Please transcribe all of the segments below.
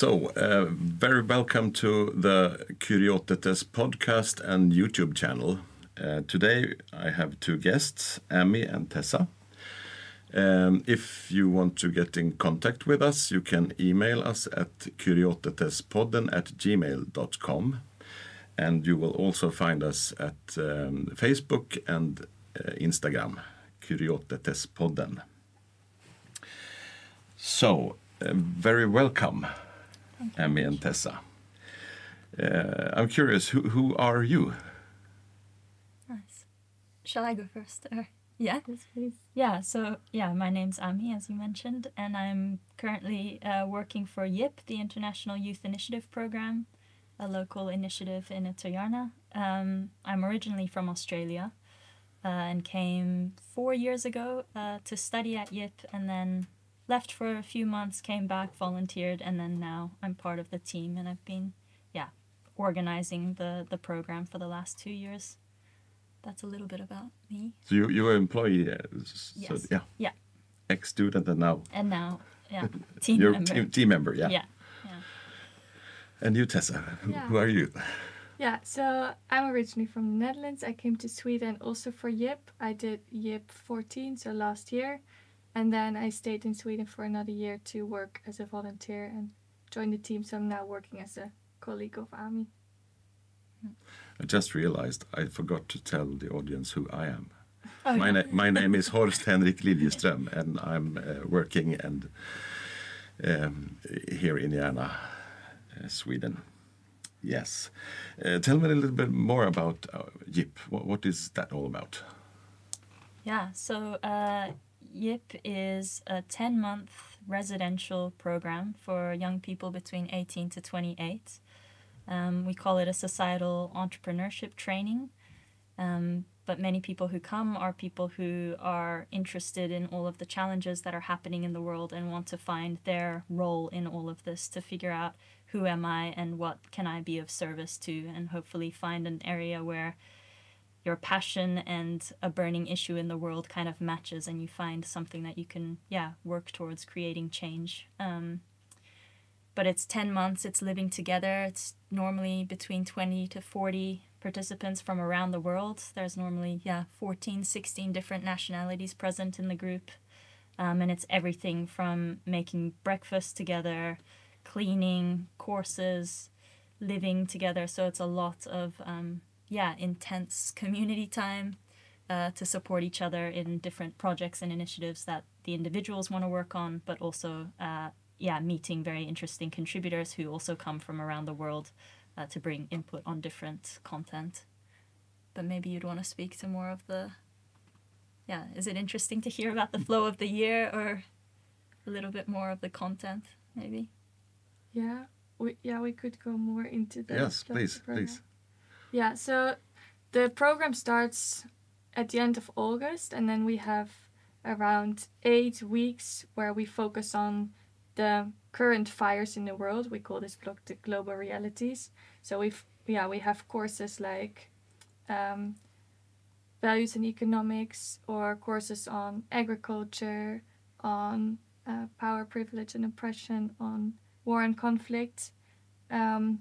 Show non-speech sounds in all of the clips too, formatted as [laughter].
So, uh, very welcome to the Kuriotetes podcast and YouTube channel. Uh, today I have two guests, Amy and Tessa. Um, if you want to get in contact with us, you can email us at kuriotetespodden at gmail.com. And you will also find us at um, Facebook and uh, Instagram, Kuriotetespodden. So, uh, very welcome, Amy and Tessa. Uh, I'm curious, who, who are you? Nice. Shall I go first? Or yeah. Yes, please. Yeah. So yeah, my name's Amy, as you mentioned, and I'm currently uh, working for YIP, the International Youth Initiative Program, a local initiative in Ytterjärna. Um, I'm originally from Australia, uh, and came four years ago uh, to study at YIP, and then left for a few months, came back, volunteered, and then now I'm part of the team, and I've been, yeah, organizing the the program for the last two years. That's a little bit about me. So you, you were employee, uh, s- so, yeah, Yeah, ex-student and now and now, yeah, [laughs] team you're member. Team, team member, yeah. yeah, yeah. And you, Tessa, who, Yeah. who are you? Yeah, so I'm originally from the Netherlands. I came to Sweden also for YIP. I did YIP 14, so last year. And then I stayed in Sweden for another year to work as a volunteer and join the team. So I'm now working as a colleague of Amy. I just realized I forgot to tell the audience who I am. Oh, my, yeah. na- my name is [laughs] Horst Henrik Liljeström, and I'm uh, working and um, here in Järna, uh, Sweden. Yes. Uh, tell me a little bit more about uh, YIP. What, what is that all about? Yeah, so uh, YIP is a 10 month residential program for young people between 18 to 28. Um, we call it a societal entrepreneurship training. Um, but many people who come are people who are interested in all of the challenges that are happening in the world and want to find their role in all of this to figure out who am I and what can I be of service to, and hopefully find an area where your passion and a burning issue in the world kind of matches and you find something that you can yeah work towards creating change. Um, but it's 10 months it's living together it's normally between 20 to 40 participants from around the world. There's normally yeah 14 16 different nationalities present in the group. Um, and it's everything from making breakfast together cleaning courses living together. So it's a lot of um, yeah intense community time uh, to support each other in different projects and initiatives that the individuals want to work on but also uh, yeah meeting very interesting contributors who also come from around the world uh, to bring input on different content but maybe you'd want to speak to more of the yeah is it interesting to hear about the flow of the year or a little bit more of the content maybe Yeah, we, yeah, we could go more into the. yes, please, please. Yeah, so the program starts at the end of August, and then we have around eight weeks where we focus on the current fires in the world. We call this block the global realities. So we've yeah we have courses like um, values and economics, or courses on agriculture, on uh, power, privilege, and oppression, on war and conflict, um,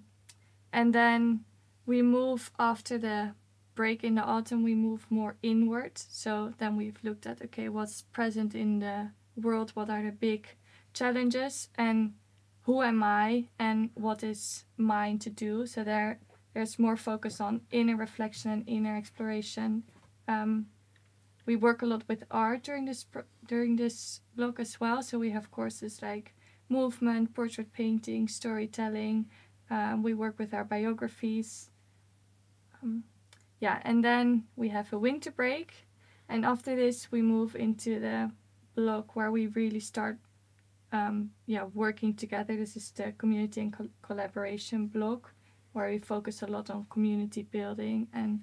and then we move after the break in the autumn we move more inward. So then we've looked at okay what's present in the world? What are the big challenges? And who am i? And what is mine to do? So there there's more focus on inner reflection and inner exploration. Um, we work a lot with art during this during this block as well. So we have courses like movement portrait painting storytelling. Um, we work with our biographies um, yeah and then we have a winter break and after this we move into the block where we really start um, yeah working together. This is the community and col- collaboration block where we focus a lot on community building and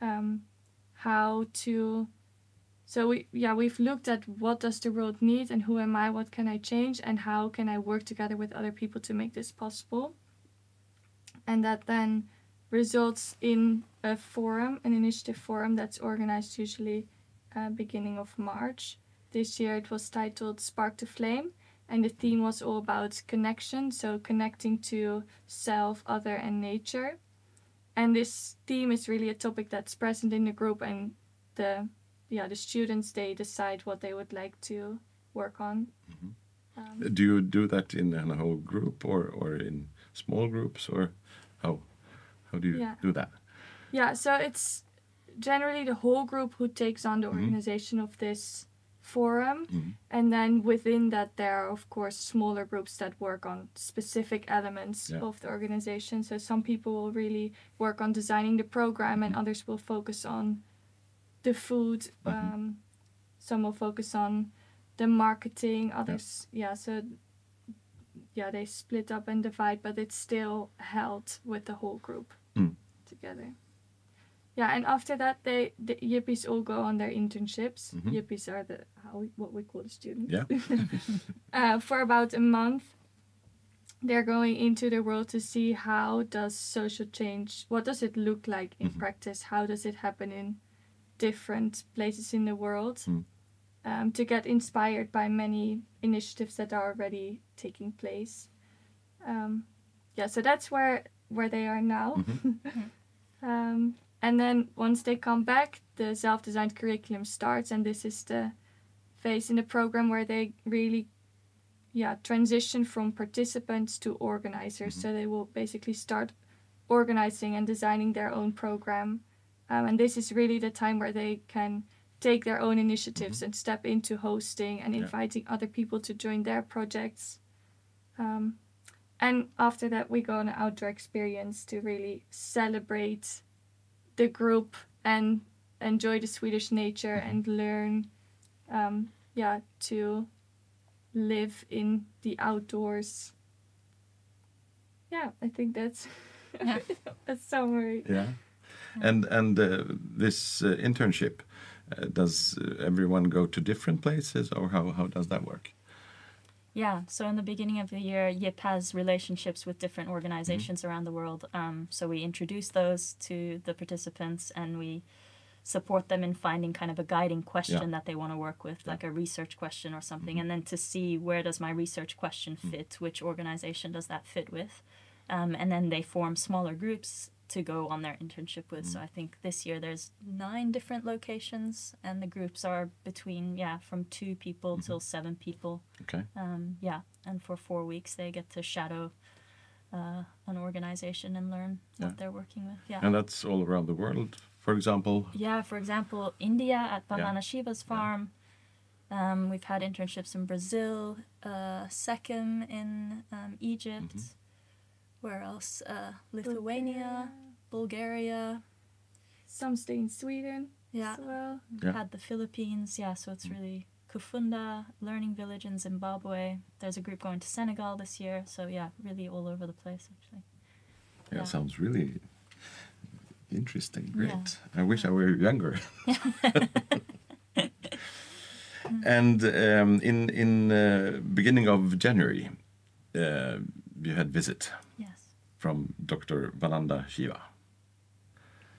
um, how to so we yeah we've looked at what does the world need and who am i what can i change and how can i work together with other people to make this possible. And that then results in a forum, an initiative forum that's organized usually uh, beginning of March. This year it was titled Spark to Flame, and the theme was all about connection, so connecting to self, other, and nature. And this theme is really a topic that's present in the group, and the yeah the students they decide what they would like to work on. Um, Do you do that in a whole group or, or in small groups or how how do you Yeah. do that? Yeah, so it's generally the whole group who takes on the Mhm. organization of this forum. Mhm. And then within that, there are, of course, smaller groups that work on specific elements Yeah. of the organization. So some people will really work on designing the program, and Mhm. others will focus on the food. Mhm. Um, some will focus on the marketing, others, yeah. so yeah, they split up and divide, but it's still held with the whole group. Together. Yeah, and after that, they the yippies all go on their internships. Mhm. Yippies are the how we, what we call the students. Yeah. [laughs] uh, for about a month, they're going into the world to see how does social change. What does it look like in Mhm. practice? How does it happen in different places in the world? Mm. Um, to get inspired by many initiatives that are already taking place. Um, yeah, so that's where where they are now. Mhm. [laughs] um, and then once they come back, the self-designed curriculum starts, and this is the phase in the program where they really, yeah, transition from participants to organizers. Mhm. So they will basically start organizing and designing their own program, um, and this is really the time where they can take their own initiatives and step into hosting and Yeah. inviting other people to join their projects. Um, and after that, we go on an outdoor experience to really celebrate the group and enjoy the Swedish nature Mhm. and learn, um, yeah, to live in the outdoors. Yeah, I think that's [laughs] Yeah. a summary. Yeah. And and uh, this uh, internship, uh, does uh, everyone go to different places or how, how does that work? Yeah, so in the beginning of the year, YIP has relationships with different organizations around the world. Um, so we introduce those to the participants and we support them in finding kind of a guiding question that they want to work with, Yeah. like a research question or something, and then to see where does my research question fit, which organization does that fit with. Um, and then they form smaller groups to go on their internship with. So I think this year there's nine different locations, and the groups are between, yeah, from two people till seven people. Okay. Um, yeah, and for four weeks they get to shadow uh, an organization and learn Yeah. what they're working with. Yeah. And that's all around the world, for example. yeah, for example, India at Yeah. Vandana Shiva's farm. Um, we've had internships in Brazil, uh, SEKEM in um, Egypt. Mm-hmm. Where else? Uh, Lithuania, Bulgaria. Some stay in Sweden Yeah. as well. Yeah. Had the Philippines. Yeah, so it's really Kufunda, Learning Village in Zimbabwe. There's a group going to Senegal this year. So yeah, really all over the place actually. Yeah, Yeah. sounds really interesting. Yeah. Great. I wish I were younger. [laughs] [laughs] and um, in in uh, beginning of January, uh, you had visit Yes. From Dr. Vananda Shiva,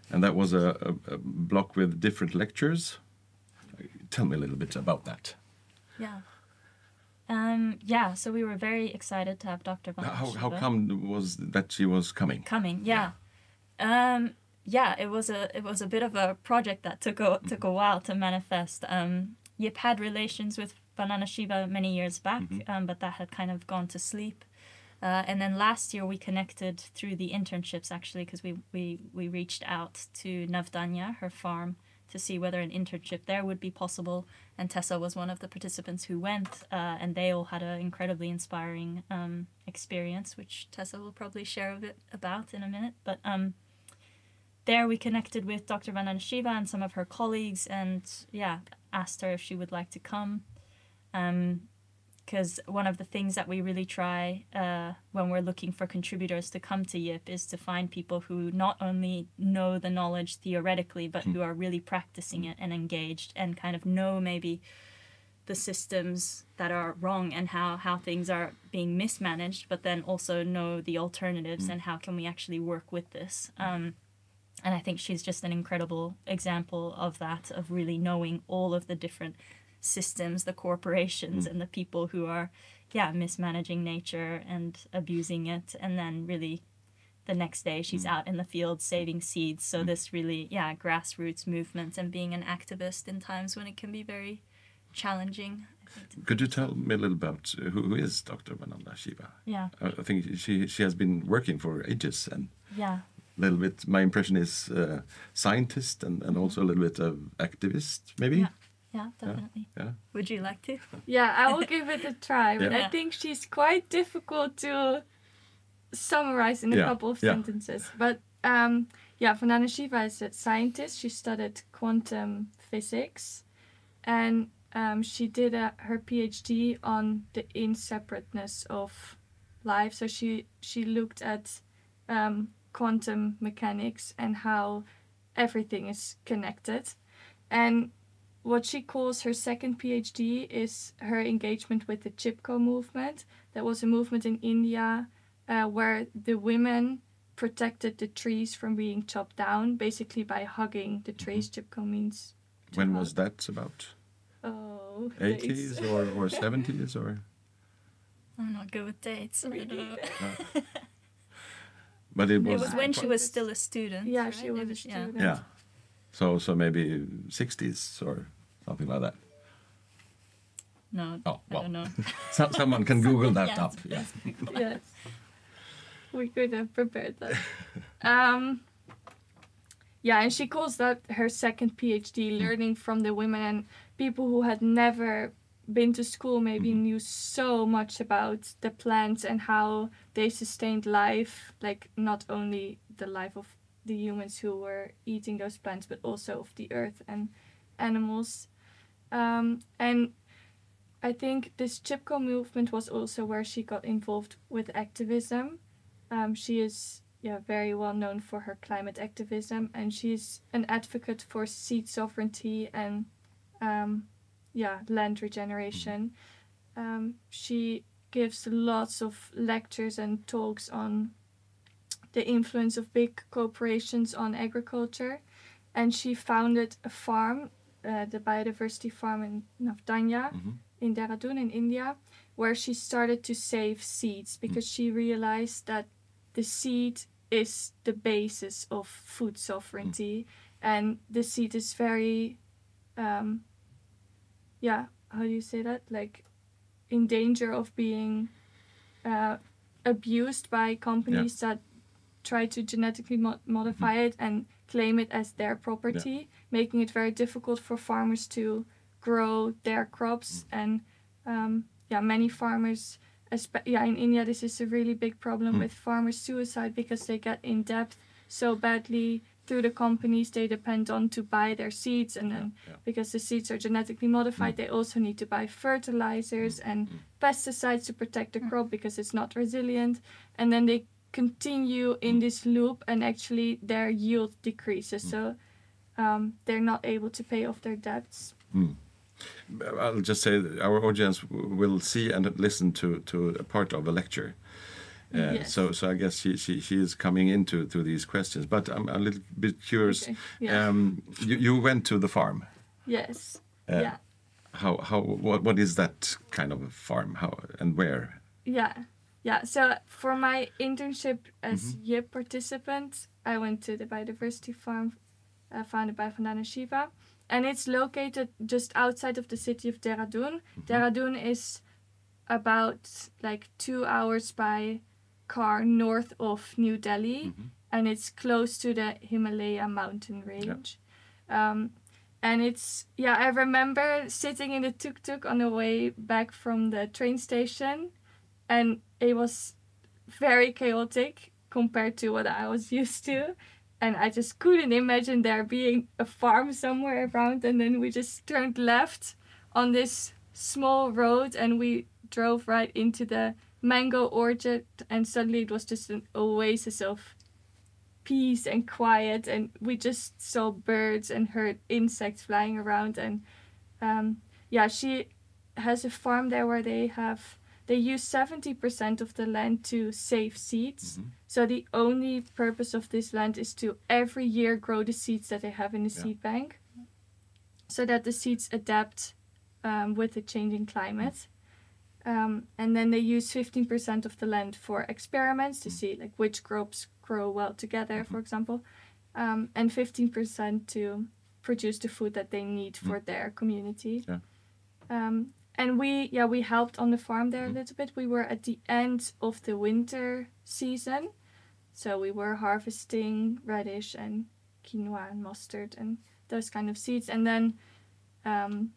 and that was a, a, a block with different lectures. Tell me a little bit about that. Yeah. Um, yeah, so we were very excited to have Dr. How, how come was that she was coming? coming. Yeah. Um, yeah, it was a it was a bit of a project that took a took a while to manifest. Um, Yip had relations with Vandana Shiva many years back, um, but that had kind of gone to sleep. Uh, and then last year we connected through the internships actually because we, we, we reached out to Navdanya, her farm, to see whether an internship there would be possible. And Tessa was one of the participants who went, uh, and they all had an incredibly inspiring um, experience, which Tessa will probably share a bit about in a minute. But um, there we connected with Dr. Vandana Shiva and some of her colleagues, and yeah, asked her if she would like to come. Because one of the things that we really try uh, when we're looking for contributors to come to YIP is to find people who not only know the knowledge theoretically, but who are really practicing it and engaged and kind of know maybe the systems that are wrong and how, how things are being mismanaged, but then also know the alternatives and how can we actually work with this. Um, and I think she's just an incredible example of that, of really knowing all of the different systems, the corporations, and the people who are yeah mismanaging nature and abusing it and then really the next day she's out in the field saving seeds so this really yeah grassroots movement and being an activist in times when it can be very challenging I think to- Could you tell me a little about uh, who, who is Dr. Vananda Shiva? yeah I I think she she has been working for ages and yeah a little bit. My impression is uh, scientist and, and also a little bit of activist, maybe. Yeah. Yeah definitely Yeah. would you like to [laughs] Yeah, I will give it a try, but Yeah. I think she's quite difficult to summarize in a Yeah, couple of yeah. sentences. But um, yeah, Vandana Shiva is a scientist. She studied quantum physics, and um, she did a, her PhD on the inseparateness of life. So she she looked at um, quantum mechanics and how everything is connected, and what she calls her second PhD is her engagement with the Chipko movement. That was a movement in India uh, where the women protected the trees from being chopped down, basically by hugging the trees. Chipko means. When hug. was that about? Oh, [laughs] dates. 80s or, or [laughs] 70s or? i'm not good with dates I Me don't know. neither. [laughs] But it was. it was. was when she was still a student Yeah, right? she It was a yeah. student. Yeah. So so maybe 60s or something like that. no Oh, i well. don't know [laughs] So, someone can Google that [laughs] Yeah, up. Yeah. [laughs] yes. We could have prepared that. Um, yeah, and she calls that her second PhD, learning from the women and people who had never been to school, maybe knew so much about the plants and how they sustained life, like not only the life of the humans who were eating those plants, but also of the earth and animals. Um, and I think this Chipko movement was also where she got involved with activism. Um, she is yeah very well known for her climate activism, and she's an advocate for seed sovereignty and um, yeah land regeneration. Um, she gives lots of lectures and talks on the influence of big corporations on agriculture, and she founded a farm, uh, the biodiversity farm in Navdanya Mhm. in Dehradun in India, where she started to save seeds because she realized that the seed is the basis of food sovereignty, and the seed is very, um, yeah, how do you say that? Like, in danger of being uh, abused by companies that try to genetically mo- modify mm-hmm. it and claim it as their property, making it very difficult for farmers to grow their crops mm. and um, yeah many farmers espe- yeah in india this is a really big problem Mm. with farmers suicide because they get in debt so badly through the companies. They depend on to buy their seeds and then yeah. because the seeds are genetically modified mm. they also need to buy fertilizers mm, and pesticides to protect the crop because it's not resilient. And then they continue in this loop and actually their yield decreases so um, they're not able to pay off their debts I'll just say our audience will see and listen to, to a part of a lecture. Uh, Yes. So, so I guess she, she, she is coming into to these questions. But I'm a little bit curious. Okay, yeah. Um, you, you went to the farm. yes Uh, yeah How how what what is that kind of a farm? How and where? Yeah, yeah. So for my internship as YIP participant, I went to the biodiversity farm uh, founded by Vandana Shiva, and it's located just outside of the city of Dehradun. Dehradun is about like two hours by car north of New Delhi, and it's close to the Himalaya mountain range. Um, and it's yeah, I remember sitting in the tuk tuk on the way back from the train station, and it was very chaotic compared to what I was [laughs] used to. And I just couldn't imagine there being a farm somewhere around. And then we just turned left on this small road and we drove right into the mango orchard. And suddenly it was just an oasis of peace and quiet. And we just saw birds and heard insects flying around. And um, yeah, she has a farm there where they have they use 70% of the land to save seeds. So the only purpose of this land is to every year grow the seeds that they have in the Yeah. seed bank so that the seeds adapt um, with the changing climate. Um, and then they use 15% of the land for experiments to see like which crops grow well together, for example, um, and 15% to produce the food that they need for their community. Yeah. Um, and we, yeah, we helped on the farm there a little bit. We were at the end of the winter season, so we were harvesting radish and quinoa and mustard and those kind of seeds. And then um,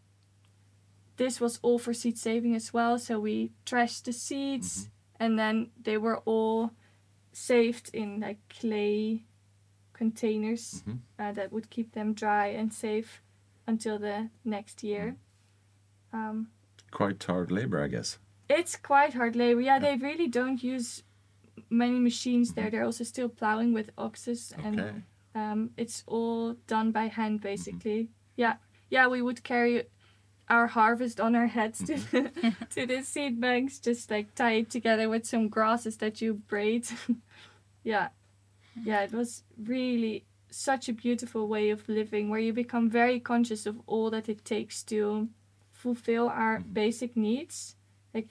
this was all for seed saving as well. So we trashed the seeds, and then they were all saved in like clay containers Mhm. uh, that would keep them dry and safe until the next year. Um, Quite hard labor, I guess. it's quite hard labor. Yeah, they really don't use many machines there. Mm-hmm. They're also still plowing with oxes, and Okay. um, it's all done by hand mm-hmm. basically. Yeah, yeah. We would carry our harvest on our heads to mm-hmm. [laughs] to the seed banks, just like tie it together with some grasses that you braid. [laughs] yeah, yeah. It was really such a beautiful way of living where you become very conscious of all that it takes to fulfill our basic needs. Like,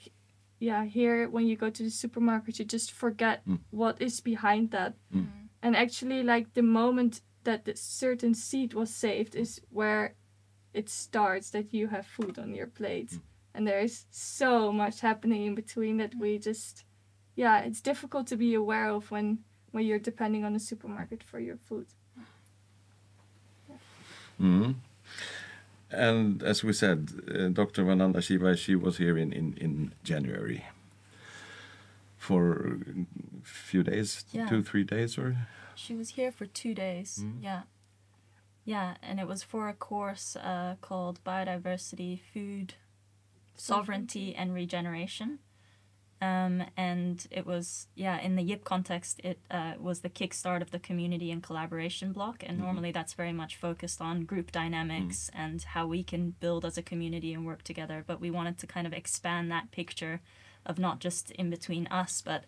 yeah, here when you go to the supermarket, you just forget Mm. what is behind that. Mm. And actually, like the moment that the certain seed was saved is where it starts that you have food on your plate. And there is so much happening in between that we just, yeah, it's difficult to be aware of when when you're depending on the supermarket for your food. Mhm. And as we said, uh, Dr. Vananda Shiva, she was here in, in, in January for a few days, Yeah. two, three days, or She was here for two days. Mm. Yeah. Yeah, and it was for a course uh, called Biodiversity, Food, Sovereignty, and Regeneration. Um, and it was, yeah, in the YIP context, it uh, was the kickstart of the community and collaboration block. And normally that's very much focused on group dynamics and how we can build as a community and work together. But we wanted to kind of expand that picture of not just in between us, but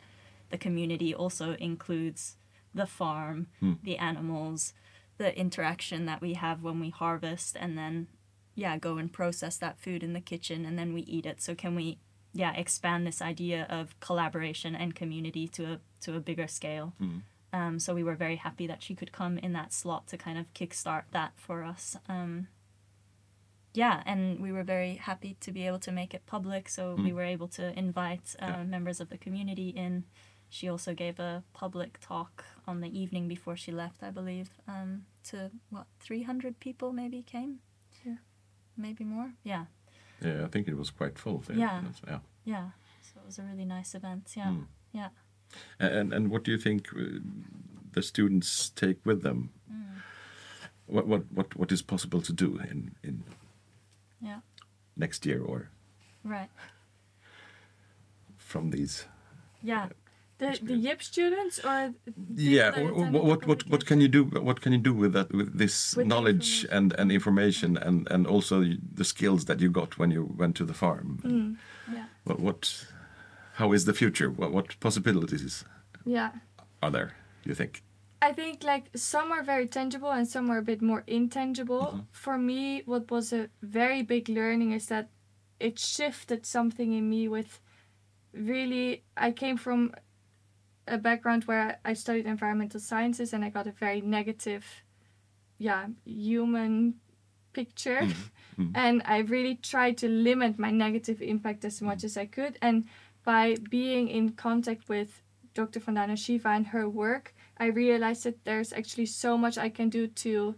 the community also includes the farm, the animals, the interaction that we have when we harvest and then yeah, go and process that food in the kitchen and then we eat it. So can we yeah, expand this idea of collaboration and community to a to a bigger scale? Um, so we were very happy that she could come in that slot to kind of kickstart that for us. Um, yeah, and we were very happy to be able to make it public. So we were able to invite uh, Yeah. members of the community in. She also gave a public talk on the evening before she left, I believe, um, to what, 300 people maybe came? Yeah. Maybe more? Yeah, yeah, I think it was quite full. there. Yeah. Yeah. yeah. So it was a really nice event. Yeah, Mm. yeah. And and what do you think uh, the students take with them? Mm. What what what what is possible to do in in Yeah. next year or Right. from these? Yeah. The the YIP students or Yeah. that wh- attend wh- the What what what can you do? What can you do with that? With this With knowledge and and information and and also the skills that you got when you went to the farm? Mm, yeah. What what? How is the future? What what possibilities Yeah. are there? You think? I think like some are very tangible and some are a bit more intangible. For me, what was a very big learning is that it shifted something in me with really I came from a background where I studied environmental sciences and I got a very negative yeah, human picture. Mhm. [laughs] And I really tried to limit my negative impact as much as I could. And by being in contact with Dr. Vandana Shiva and her work, I realized that there's actually so much I can do to,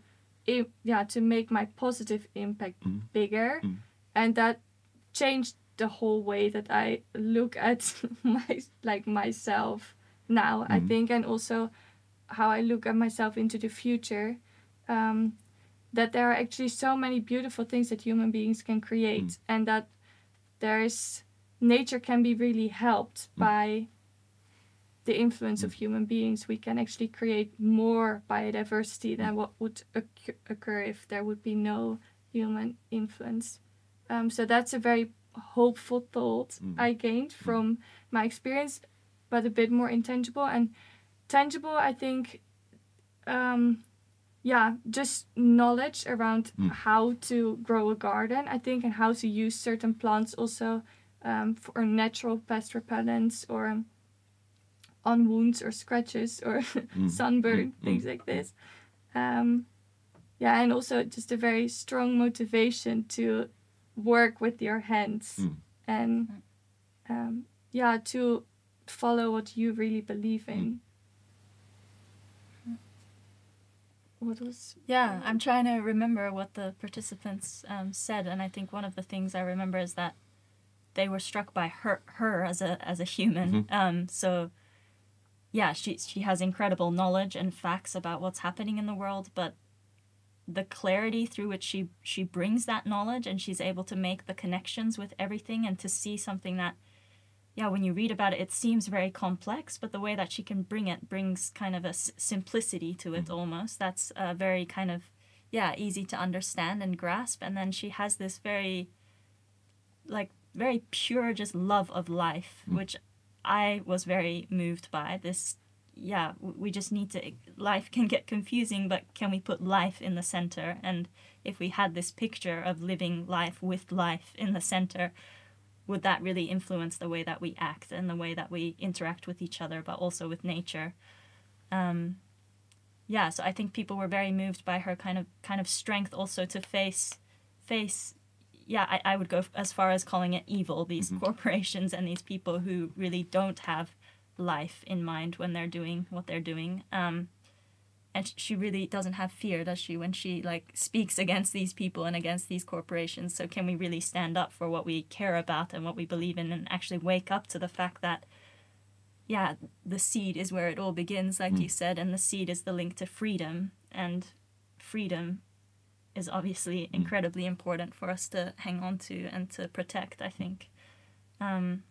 yeah, to make my positive impact Mm. bigger, Mm. and that changed the whole way that I look at [laughs] my like myself now. I Mm. think, and also how I look at myself into the future. Um, that there are actually so many beautiful things that human beings can create, and that there's nature can be really helped by the influence of human beings. We can actually create more biodiversity than what would occur, occur if there would be no human influence. Um, so that's a very hopeful thought Mm. I gained from my experience, but a bit more intangible and tangible. I think, um, yeah, just knowledge around Mm. how to grow a garden. I think and how to use certain plants also um, for natural pest repellents or on wounds or scratches or [laughs] sunburn, mm, things mm. like this. Um, yeah, and also just a very strong motivation to work with your hands Mm. and um, yeah, to follow what you really believe in. What was Yeah, I'm trying to remember what the participants um, said, and I think one of the things I remember is that they were struck by her her as a as a human. Um, so yeah, she she has incredible knowledge and facts about what's happening in the world, but the clarity through which she she brings that knowledge and she's able to make the connections with everything and to see something that yeah when you read about it it seems very complex but the way that she can bring it brings kind of a s- simplicity to it almost. That's uh, very kind of yeah easy to understand and grasp. And then she has this very like very pure just love of life which i was very moved by. This yeah we just need to life can get confusing but can we put life in the center? And if we had this picture of living life with life in the center would that really influence the way that we act and the way that we interact with each other but also with nature? Um, yeah so i think people were very moved by her kind of kind of strength also to face face yeah i, I would go as far as calling it evil these corporations and these people who really don't have life in mind when they're doing what they're doing. Um, and she really doesn't have fear does she when she like speaks against these people and against these corporations? So can we really stand up for what we care about and what we believe in and actually wake up to the fact that yeah the seed is where it all begins like you said and the seed is the link to freedom. And freedom is obviously incredibly important for us to hang on to and to protect i think. Um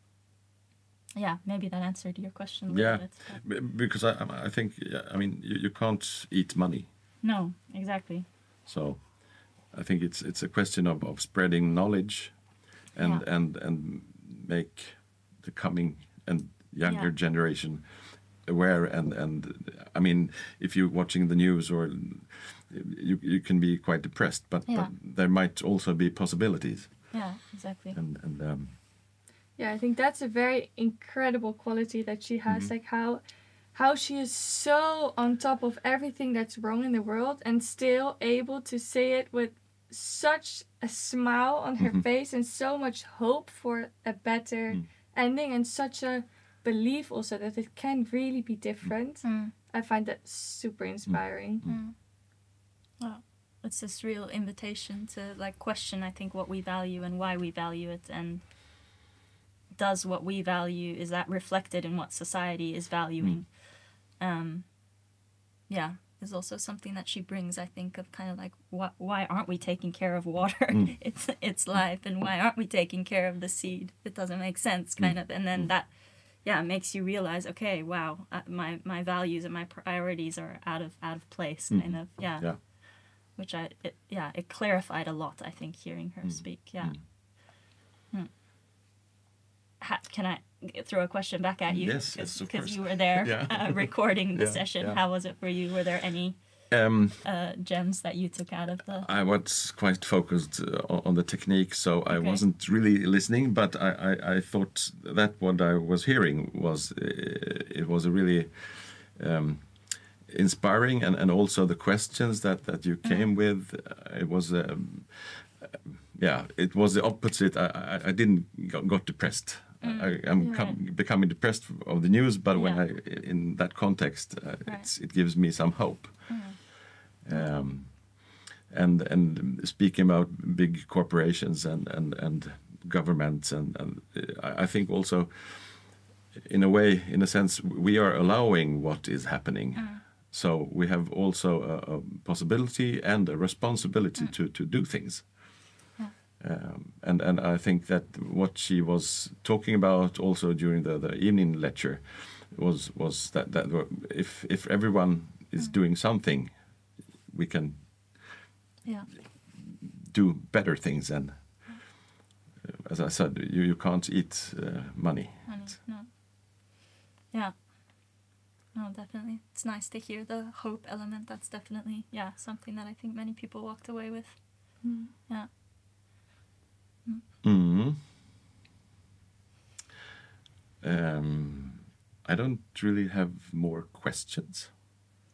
yeah maybe that answered your question Yeah, bit, because I, I- think yeah, I mean you, you can't eat money, no exactly so I think it's it's a question of, of spreading knowledge, and Yeah. and and make the coming and younger Yeah. generation aware and and I mean if you're watching the news or you you can be quite depressed, but Yeah. but there might also be possibilities yeah exactly and and um, Yeah, I think that's a very incredible quality that she has. Mm-hmm. Like how how she is so on top of everything that's wrong in the world and still able to say it with such a smile on her mm-hmm. face and so much hope for a better mm. ending and such a belief also that it can really be mm. different. Mm. I find that super mm. inspiring. it's this real invitation to like question i think what we value and why we value it and does what we value is that reflected in what society is valuing. Um yeah is also something that she brings i think of kind of like why, why aren't we taking care of water? Mm. [laughs] It's it's life and why aren't we taking care of the seed? It doesn't make sense mm. kind of and then mm. that yeah makes you realize okay wow uh, my my values and my priorities are out of out of place kind of yeah. Yeah. which I it, yeah it clarified a lot. I think hearing her speak. Yeah. Hmm. Ha, can I throw a question back at you? Yes, yes, of because you were there [laughs] Yeah. uh, recording the [laughs] Yeah, session. yeah. How was it for you? Were there any Um, uh, gems that you took out of the? I was quite focused uh, on- the technique, so I wasn't really listening. But I, I, I thought that what I was hearing was uh, it was a really um, inspiring, and, and also the questions that, that you came with. Uh, it was um, yeah, it was the opposite. I, I, I didn't got, got depressed. I, I'm com- becoming depressed of the news, but when. I in that context, uh, Right. it's, it gives me some hope. Um, and and speaking about big corporations and and and governments and and uh, I I think also in a way in a sense we are allowing what is happening. So we have also a, a possibility and a responsibility to to do things um, and and I think that what she was talking about also during the, the evening lecture was was that that if if everyone is doing something we can Yeah. do better things and uh, as I said you, you can't eat uh, money Honey, no. Yeah. No, definitely. It's nice to hear the hope element. That's definitely yeah something that I think many people walked away with. Yeah. Mm Um, I don't really have more questions,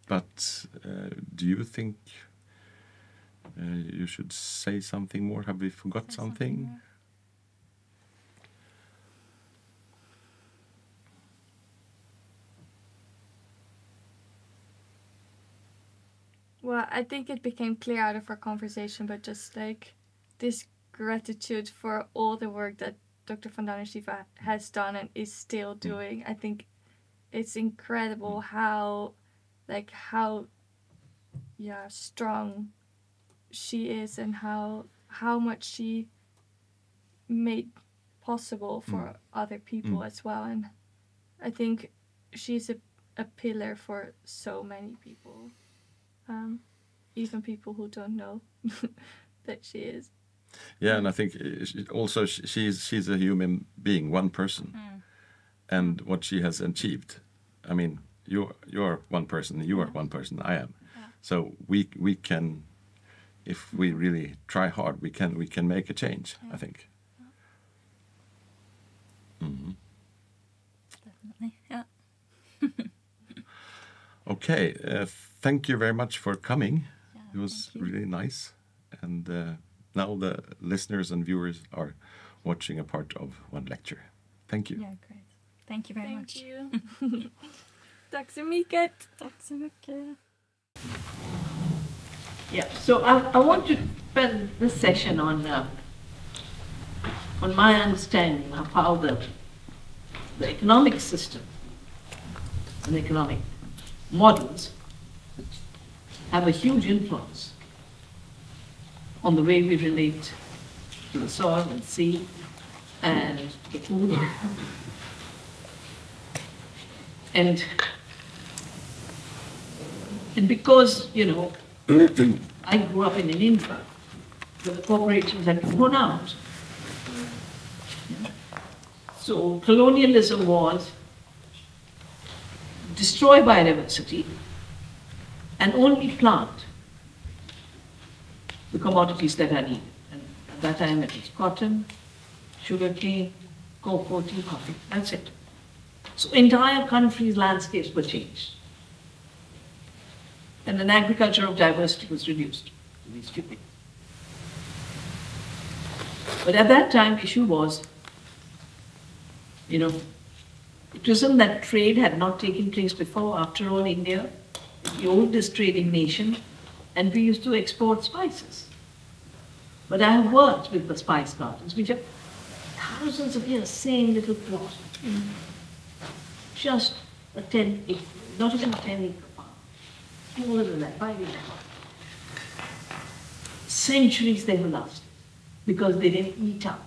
but uh, do you think uh, you should say something more? Have we forgot Say something? more. Well, I think it became clear out of our conversation, but just like this gratitude for all the work that Dr. Van Shiva has done and is still doing. I think it's incredible how, like, how, yeah, strong she is and how how much she made possible for other people Mm. as well. And I think she's a, a pillar for so many people um, even people who don't know [laughs] that she is. Yeah, and I think also she's she's a human being, one person, and what she has achieved. I mean, you're you're one person, you are one person, I am. So we we can, if we really try hard, we can we can make a change. I think. Mhm. Definitely. Yeah. [laughs] Okay, uh, thank you very much for coming. Yeah, It was really nice, and uh, now the listeners and viewers are watching a part of one lecture. Thank you. Yeah, great. Thank you very much. Thank much. you. [laughs] Tack så mycket. Tack så mycket. Yeah, so I, I want to spend this session on, uh, on my understanding of how the, the economic system and economic models have a huge influence on the way we relate to the soil and sea and the food. And, and because, you know, I grew up in an India where the corporations had grown out. So colonialism was destroy biodiversity and only plant the commodities that I need. And at that time it was cotton, sugar cane, cocoa, tea, coffee, that's it. So entire countries' landscapes were changed and an agriculture of diversity was reduced to these few things. But at that time, the issue was, you know, it wasn't that trade had not taken place before. After all, India the oldest trading nation, and we used to export spices. But I have worked with the spice gardens, which are thousands of years, same little plot. Mm. Just a 10 acre, not even a 10 acre farm smaller than that, five acres. Centuries they have lasted because they didn't eat up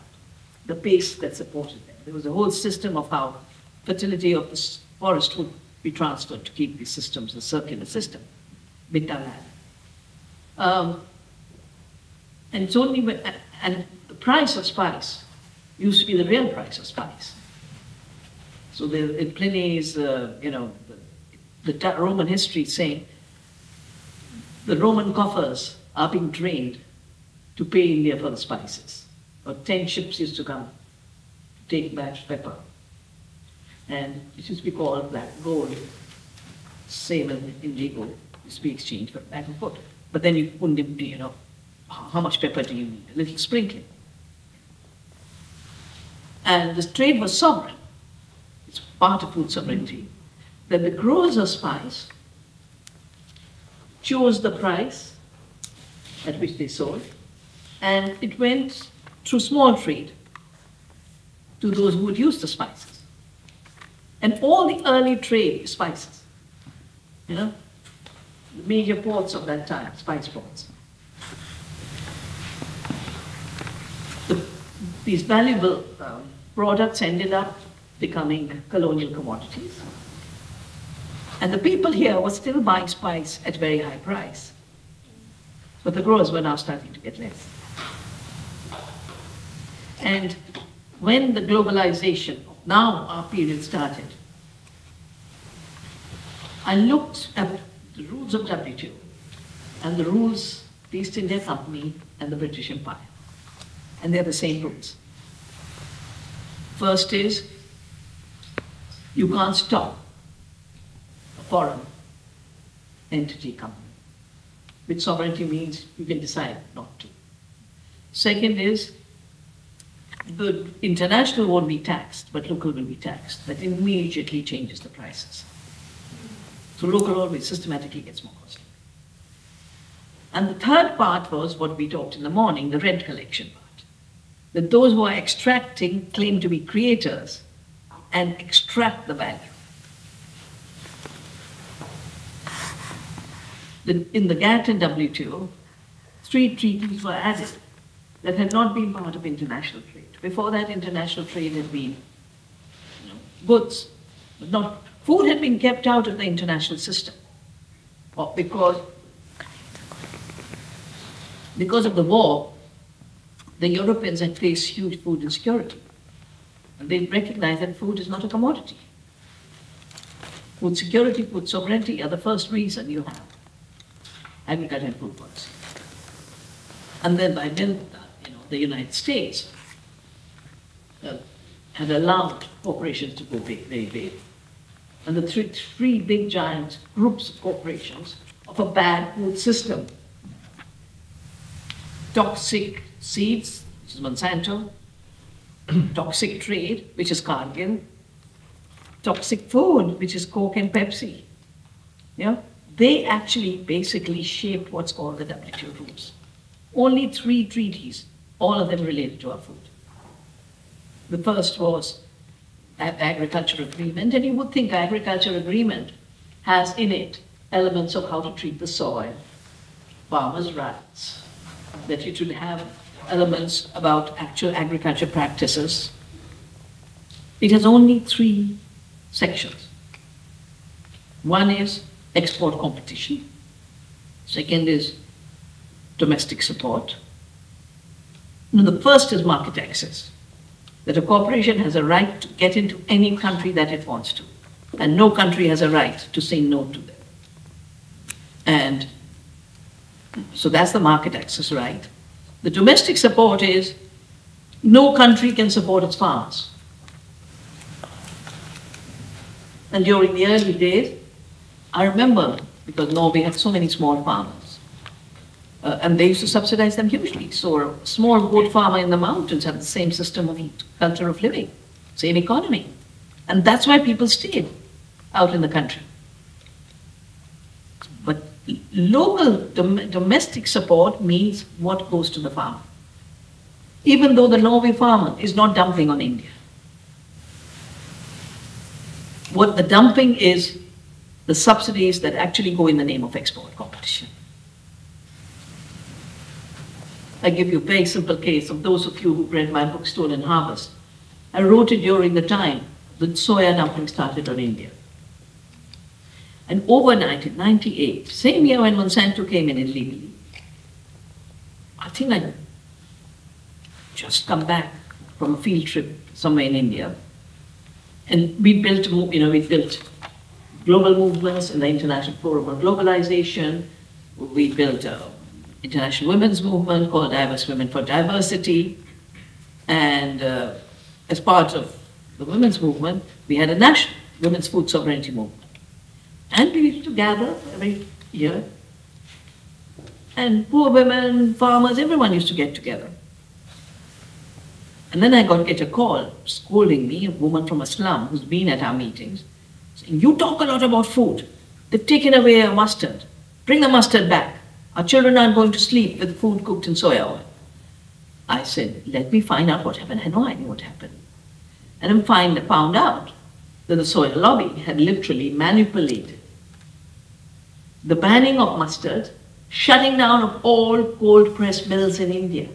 the base that supported them. There was a whole system of how fertility of the forest would be transferred to keep these systems a circular system, by bit. Um, and it's only when, and the price of spice used to be the real price of spice. So the, in Pliny's, uh, you know, the, the Roman history saying the Roman coffers are being drained to pay India for the spices. Or ten ships used to come to take back pepper. And it used to be called black gold. Same as indigo used to be exchanged for back and forth. But then you wouldn't, you know, how much pepper do you need? A little sprinkling. And the trade was sovereign. It's part of food sovereignty. That the growers of spice chose the price at which they sold, and it went through small trade to those who would use the spices. And all the early trade spices, you know, major ports of that time, spice ports. The, these valuable um, products ended up becoming colonial commodities. And the people here were still buying spice at very high price. But the growers were now starting to get less. And when the globalization now our period started, I looked at the rules of WTO and the rules the East India Company and the British Empire. And they're the same rules. First is You can't stop a foreign entity coming. which sovereignty means you can decide not to. Second is the international won't be taxed, but local will be taxed. That immediately changes the prices. So local always systematically gets more costly. And the third part was what we talked in the morning, the rent collection part. That those who are extracting claim to be creators and extract the value. In the GATT and WTO, three treaties were added that had not been part of international trade. Before that, international trade had been you know, goods, but not food had been kept out of the international system. Or because because of the war, the Europeans had faced huge food insecurity. And they recognized that food is not a commodity. Food security, food sovereignty are the first reason you have agriculture and food policy. And then by then, you know, the United States uh, had allowed corporations to go big, very big. And the three, three big giant groups of corporations of a bad food system. Toxic seeds, which is Monsanto, [clears throat] toxic trade, which is Cargill, toxic food, which is Coke and Pepsi. Yeah? They actually basically shaped what's called the WTO rules. Only three treaties, all of them related to our food. The first was agriculture agreement, and you would think agriculture agreement has in it elements of how to treat the soil, farmers' rights, that you should have elements about actual agriculture practices. It has only three sections. One is export competition. Second is domestic support. Now, the first is market access that a corporation has a right to get into any country that it wants to, and no country has a right to say no to them. And so that's the market access right. The domestic support is no country can support its farmers. And during the early days, I remember, because Norway had so many small farmers, uh, and they used to subsidize them hugely. So a small goat farmer in the mountains had the same system of culture of living, same economy. And that's why people stayed out in the country. But local dom domestic support means what goes to the farmer. Even though the Norway farmer is not dumping on India. What the dumping is the subsidies that actually go in the name of export competition. I give you a very simple case of those of you who read my book, Stolen Harvest. I wrote it during the time that soya dumping started on India. And overnight in 98, same year when Monsanto came in illegally, I think I just come back from a field trip somewhere in India. And we built, you know, we built global movements in the International Forum on Globalization. We built a international women's movement called Diverse Women for Diversity. And uh, as part of the women's movement, we had a national women's food sovereignty movement. And we used to gather every year. And poor women, farmers, everyone used to get together. And then I got get a call scolding me, a woman from a slum who's been at our meetings, saying, You talk a lot about food. They've taken away our mustard. Bring the mustard back. Our children aren't going to sleep with food cooked in soya oil. I said, let me find out what happened. I had no idea what happened. And I find, found out that the soya lobby had literally manipulated the banning of mustard, shutting down of all cold press mills in India.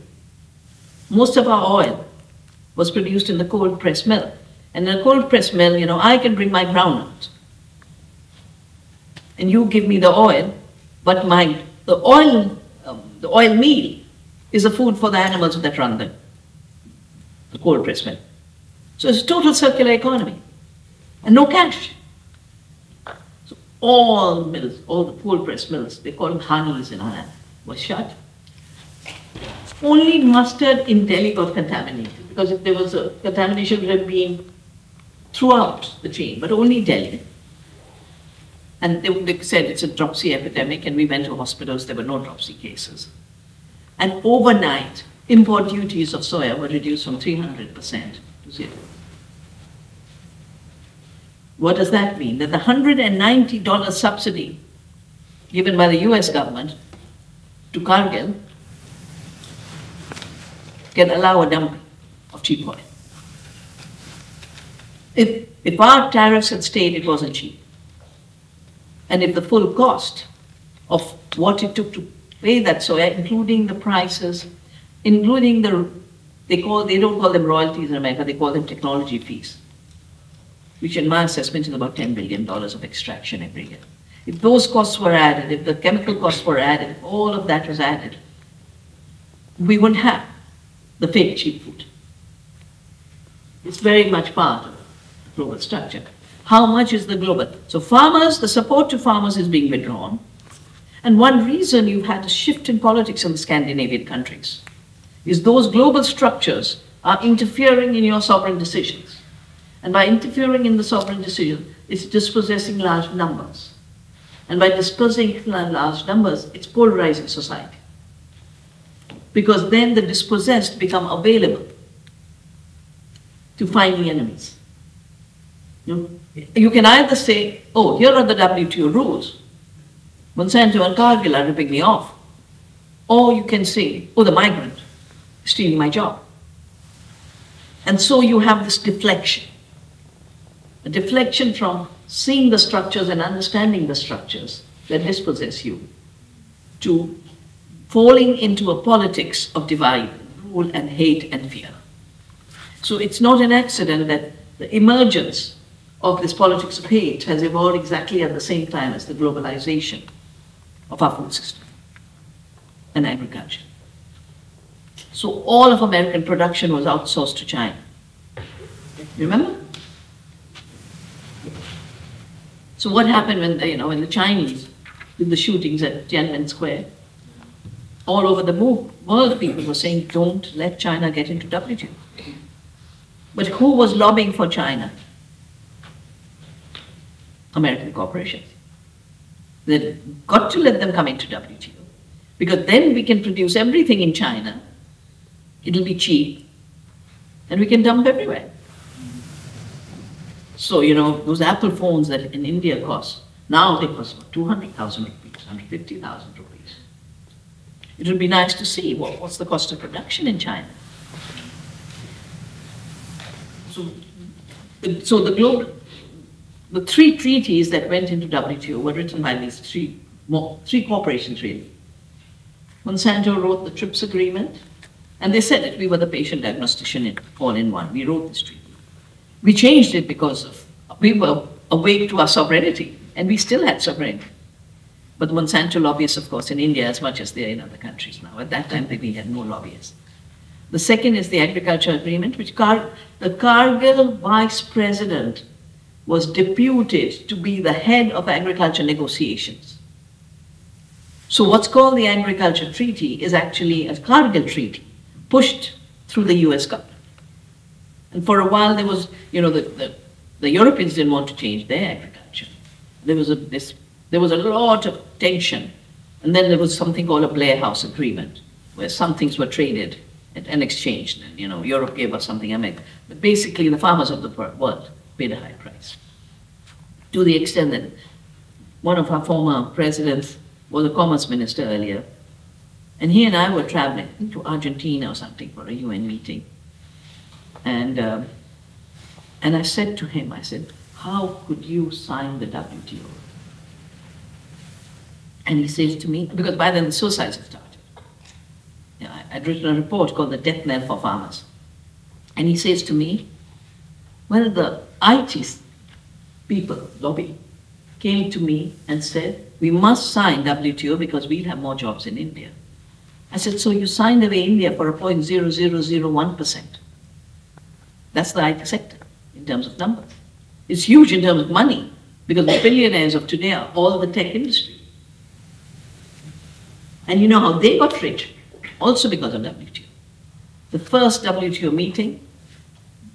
Most of our oil was produced in the cold press mill. And in a cold press mill, you know, I can bring my groundnut. And you give me the oil, but my the oil, um, the oil meal is the food for the animals that run them, the cold press mill. So it's a total circular economy and no cash. So all mills, all the cold press mills, they call them honeys in Ireland, were shut. Only mustard in Delhi got contaminated because if there was a contamination, would have been throughout the chain, but only Delhi. And they, they said it's a dropsy epidemic, and we went to hospitals, there were no dropsy cases. And overnight, import duties of soya were reduced from 300% to zero. What does that mean? That the $190 subsidy given by the US government to Cargill can allow a dump of cheap oil. If, if our tariffs had stayed, it wasn't cheap. And if the full cost of what it took to pay that soya, including the prices, including the, they call, they don't call them royalties in America, they call them technology fees, which in my assessment is about $10 billion of extraction every year. If those costs were added, if the chemical costs were added, if all of that was added, we wouldn't have the fake cheap food. It's very much part of the global structure. How much is the global? So farmers, the support to farmers is being withdrawn. And one reason you've had a shift in politics in the Scandinavian countries is those global structures are interfering in your sovereign decisions. And by interfering in the sovereign decision, it's dispossessing large numbers. And by dispersing large numbers, it's polarizing society. Because then the dispossessed become available to finding enemies. You, you can either say, oh, here are the WTO rules. Monsanto and Cargill are ripping me off. Or you can say, oh, the migrant is stealing my job. And so you have this deflection. A deflection from seeing the structures and understanding the structures that dispossess you, to falling into a politics of divide, rule, and hate and fear. So it's not an accident that the emergence of this politics of hate has evolved exactly at the same time as the globalization of our food system and agriculture. So all of American production was outsourced to China. Remember? So what happened when the, you know when the Chinese did the shootings at Tiananmen Square? All over the world, people were saying, "Don't let China get into WTO." But who was lobbying for China? American corporations. They've got to let them come into WTO because then we can produce everything in China. It'll be cheap, and we can dump everywhere. So, you know, those Apple phones that in India cost, now they cost 200,000 rupees, 150,000 rupees. It would be nice to see what, what's the cost of production in China. So, so the global, the three treaties that went into WTO were written by these three, more, three corporations really. Monsanto wrote the TRIPS agreement, and they said that we were the patient diagnostician in, all in one. We wrote this treaty. We changed it because of, we were awake to our sovereignty, and we still had sovereignty. But Monsanto lobbyists, of course, in India as much as they're in other countries now. At that time, we had no lobbyists. The second is the agriculture agreement, which Car the Cargill vice president was deputed to be the head of agriculture negotiations. So what's called the agriculture treaty is actually a Cargill treaty pushed through the US government. And for a while, there was, you know, the, the, the Europeans didn't want to change their agriculture. There was a, this, there was a lot of tension. And then there was something called a Blair House Agreement, where some things were traded and exchanged. And, you know, Europe gave us something, America. But basically, the farmers of the world paid a high price. To the extent that one of our former presidents was a commerce minister earlier, and he and I were traveling to Argentina or something for a UN meeting. And, uh, and I said to him, I said, how could you sign the WTO? And he says to me, because by then the suicides had started. You know, I'd written a report called The Death Knell for Farmers. And he says to me, well, the IT people, lobby, came to me and said, we must sign WTO because we'll have more jobs in India. I said, so you signed away India for a 0.0001%. That's the IT sector in terms of numbers. It's huge in terms of money because the billionaires of today are all the tech industry. And you know how they got rich? Also because of WTO. The first WTO meeting,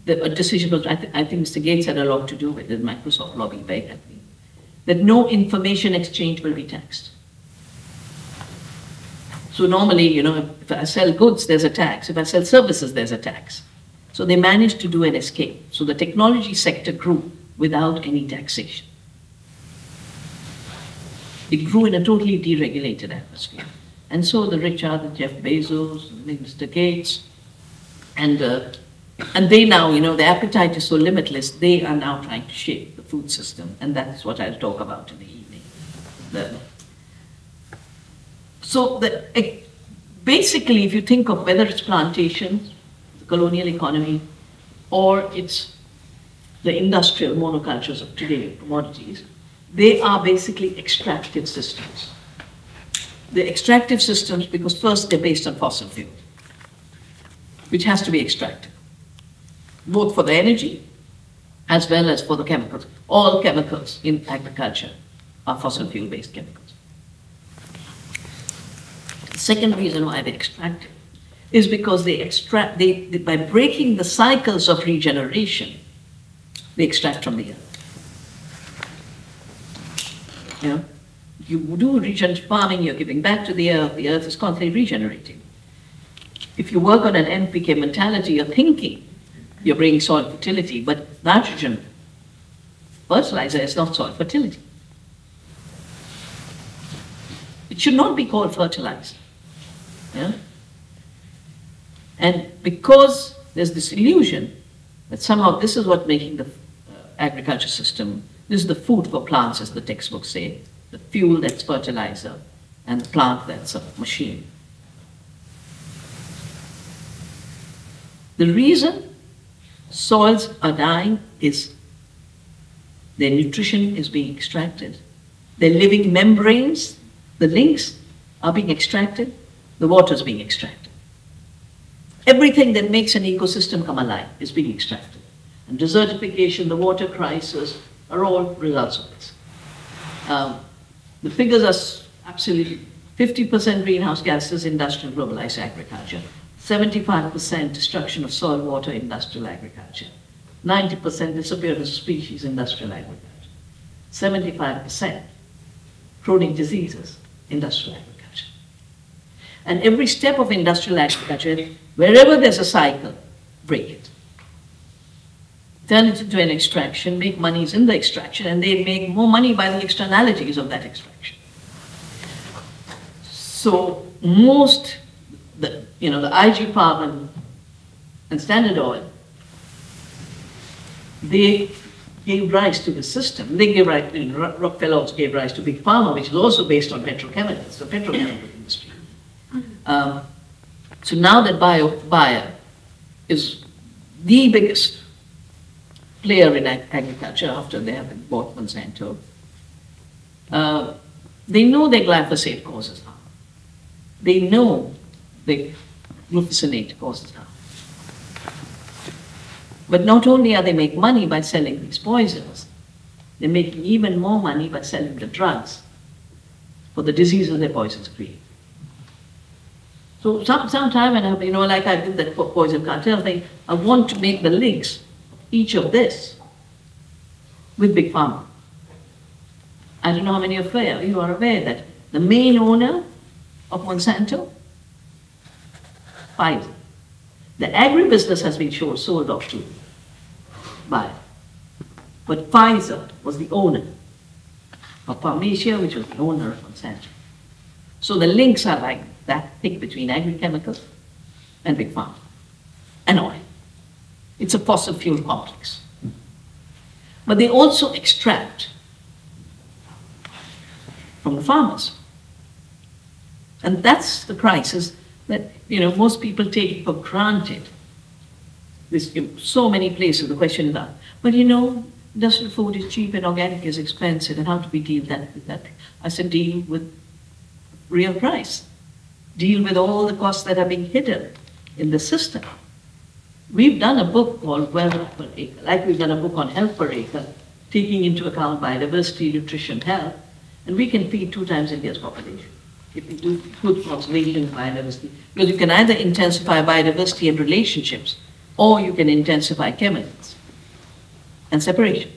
the decision was, I, th- I think Mr. Gates had a lot to do with it, Microsoft lobbying very heavily, that no information exchange will be taxed. So normally, you know, if I sell goods, there's a tax. If I sell services, there's a tax. So they managed to do an escape. So the technology sector grew without any taxation. It grew in a totally deregulated atmosphere. And so the rich are the Jeff Bezos, Mr. Gates, and, uh, and they now, you know, the appetite is so limitless, they are now trying to shape the food system. And that's what I'll talk about in the evening. The, so the, basically, if you think of whether it's plantations, the colonial economy, or it's the industrial monocultures of today, commodities, they are basically extractive systems. The extractive systems, because first they're based on fossil fuel, which has to be extracted, both for the energy as well as for the chemicals. All chemicals in agriculture are fossil fuel based chemicals. The second reason why they extract is because they extract, they, they, by breaking the cycles of regeneration, they extract from the earth. You know, you do regenerative farming, you're giving back to the earth, the earth is constantly regenerating. If you work on an NPK mentality, you're thinking you're bringing soil fertility, but nitrogen fertilizer is not soil fertility. It should not be called fertilizer. Yeah? And because there's this illusion that somehow this is what making the uh, agriculture system, this is the food for plants, as the textbooks say, the fuel that's fertilizer, and the plant that's a machine. The reason soils are dying is their nutrition is being extracted. Their living membranes, the links, are being extracted the water is being extracted. Everything that makes an ecosystem come alive is being extracted. And desertification, the water crisis, are all results of this. Um, the figures are absolutely 50% greenhouse gases, industrial globalized agriculture, 75% destruction of soil, water, industrial agriculture, 90% disappearance of species, industrial agriculture, 75% chronic diseases, industrial agriculture. And every step of industrial agriculture, wherever there's a cycle, break it. Turn it into an extraction, make monies in the extraction, and they make more money by the externalities of that extraction. So most, the, you know, the IG Farben and, and Standard Oil, they gave rise to the system. They gave rise, know, Rockefeller also gave rise to Big Pharma, which is also based on petrochemicals, the petrochemical industry. Um, so now that Bio, Bayer is the biggest player in ag agriculture after they have bought Monsanto, uh, they know their glyphosate causes harm. They know that glufosinate causes harm. But not only are they making money by selling these poisons, they're making even more money by selling the drugs for the diseases their poisons create. So some, sometime, and I, you know, like I did that poison cartel thing, I want to make the links, each of this, with Big Pharma. I don't know how many of you are aware that the main owner of Monsanto, Pfizer. The agribusiness has been sold off to Bayer. But Pfizer was the owner of Pharmacia, which was the owner of Monsanto. So the links are like that thick between agrochemicals and big pharma and oil. It's a fossil fuel complex. But they also extract from the farmers. And that's the crisis that you know most people take for granted. There's so many places the question is that. But you know, industrial food is cheap and organic is expensive, and how do we deal that with that? I said deal with real price deal with all the costs that are being hidden in the system. We've done a book called Wealth per Acre, like we've done a book on health per acre, taking into account biodiversity, nutrition, health, and we can feed two times India's population good conservation biodiversity. Because you can either intensify biodiversity and relationships or you can intensify chemicals and separation.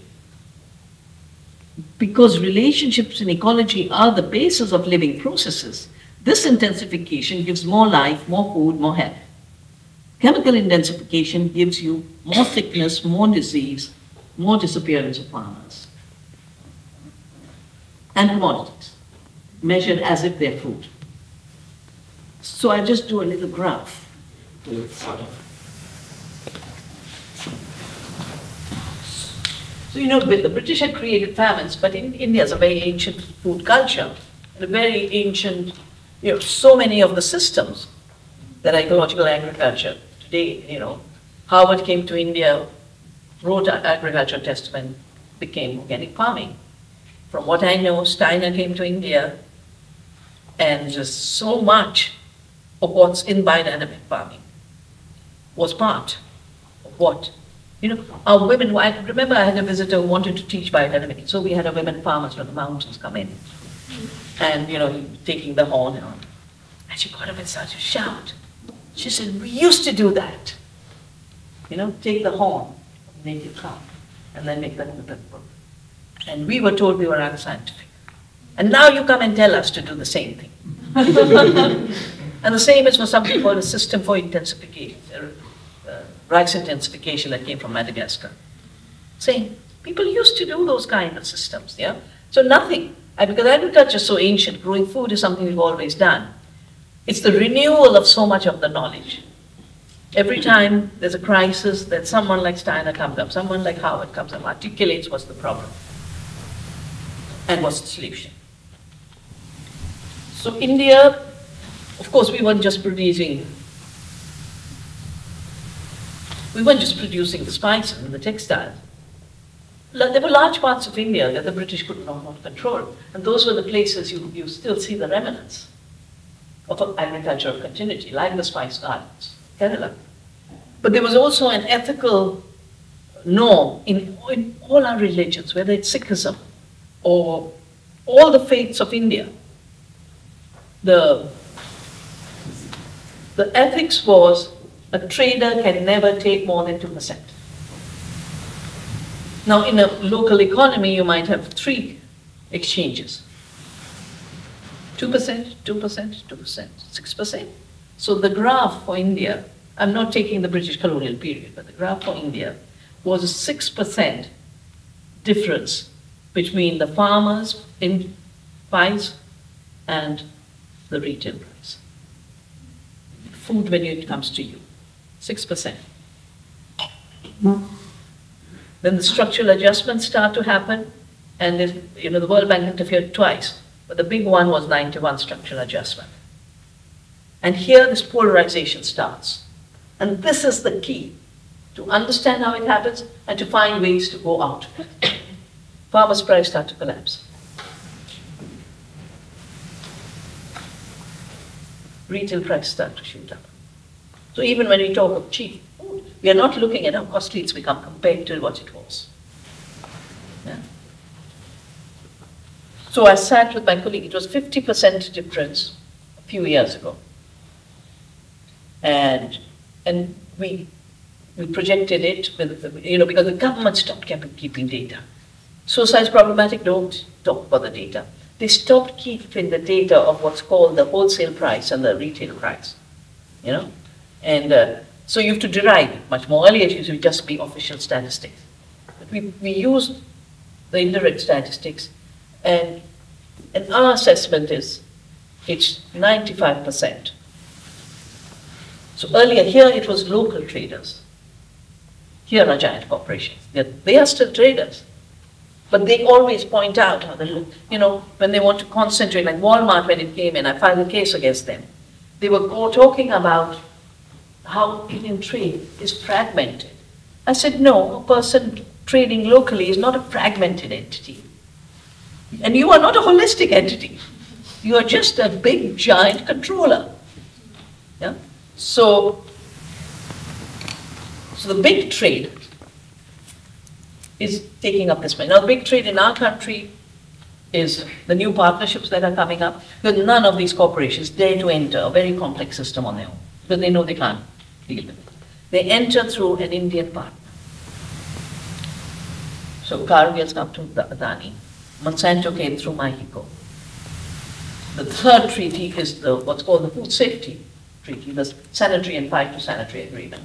Because relationships in ecology are the basis of living processes, this intensification gives more life, more food, more health. Chemical intensification gives you more sickness, more disease, more disappearance of farmers and commodities, measured as if they're food. So I just do a little graph So, you know, the British had created famines, but in India is a very ancient food culture, and a very ancient, you know, so many of the systems that ecological agriculture today, you know, Howard came to India, wrote an agriculture testament, became organic farming. From what I know, Steiner came to India, and just so much of what's in biodynamic farming was part of what you know, our women, I remember I had a visitor who wanted to teach biodynamics, so we had a women farmers from the mountains come in. And, you know, taking the horn and, and she got up and started to shout. She said, we used to do that. You know, take the horn, native cow, and then make them the book And we were told we were unscientific. And now you come and tell us to do the same thing. [laughs] and the same is for something called a system for intensification, uh, uh, rice intensification that came from Madagascar. Saying people used to do those kind of systems, yeah? So nothing, uh, because agriculture is so ancient, growing food is something we've always done. It's the renewal of so much of the knowledge. Every time there's a crisis, that someone like Steiner comes up, someone like Howard comes up, articulates what's the problem and what's the solution. So India, of course, we weren't just producing we weren't just producing the spices and the textiles. There were large parts of India that the British could not, not control, and those were the places you, you still see the remnants of agricultural continuity, like the spice gardens, Kerala. But there was also an ethical norm in, in all our religions, whether it's Sikhism or all the faiths of India. The, the ethics was a trader can never take more than 2%. Now, in a local economy, you might have three exchanges 2%, 2%, 2%, 6%. So the graph for India, I'm not taking the British colonial period, but the graph for India was a 6% difference between the farmers in price and the retail price. Food when it comes to you. 6%. Then the structural adjustments start to happen, and you know the World Bank interfered twice, but the big one was 91 structural adjustment. And here this polarization starts. And this is the key to understand how it happens and to find ways to go out. [coughs] Farmers' price start to collapse. Retail price start to shoot up. So even when we talk of cheap food, we are not looking at how costly it's become compared to what it was. Yeah? So I sat with my colleague, it was 50% difference a few years ago. And, and we, we projected it with, you know, because the government stopped keeping data. Suicide is problematic, don't talk about the data. They stopped keeping the data of what's called the wholesale price and the retail price, you know. And uh, so you have to derive much more. Earlier it used to just be official statistics. But we, we used the indirect statistics and, and our assessment is it's 95%. So earlier here it was local traders. Here are giant corporations. They're, they are still traders. But they always point out how you know, when they want to concentrate, like Walmart when it came in, I filed a case against them. They were talking about how Indian trade is fragmented. I said, no, a person trading locally is not a fragmented entity. And you are not a holistic entity. You are just a big, giant controller. Yeah? So, so the big trade is taking up this money. Now, big trade in our country is the new partnerships that are coming up. None of these corporations dare to enter a very complex system on their own, because they know they can't deal with it. They enter through an Indian partner. So Cargill's come to Adani. Monsanto came through Mahyco. The third treaty is the, what's called the Food Safety Treaty, the Sanitary and Phytosanitary Agreement,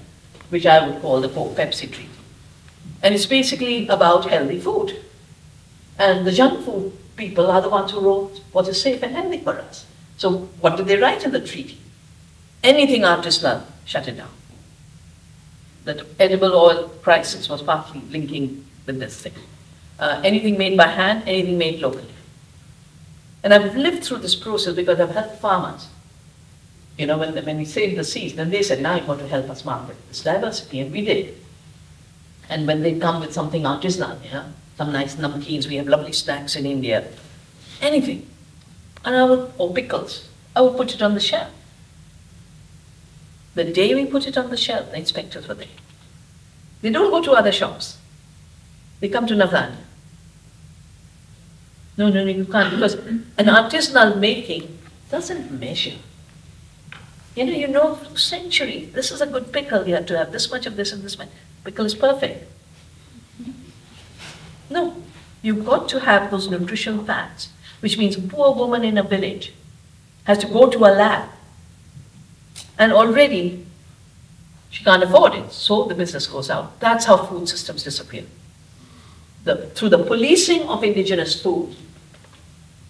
which I would call the Pepsi Treaty. And it's basically about healthy food. And the junk food people are the ones who wrote what is safe and healthy for us. So what did they write in the treaty? Anything artisanal, shut it down. That edible oil crisis was partly linking with this thing. Uh, anything made by hand, anything made locally. And I've lived through this process because I've helped farmers. You know, when, when we saved the seas, then they said, now you've got to help us market this diversity, and we did. And when they come with something artisanal, yeah, some nice namkeens, we have lovely snacks in India, anything. And I would, or pickles, I would put it on the shelf. The day we put it on the shelf, the inspectors were there. They don't go to other shops. They come to Navdanya. No, no, no, you can't, because an artisanal making doesn't measure. You know, you know, century, this is a good pickle, you have to have this much of this and this much. Pickle perfect. No, you've got to have those nutrition facts, which means a poor woman in a village has to go to a lab and already she can't afford it, so the business goes out. That's how food systems disappear. The, through the policing of indigenous food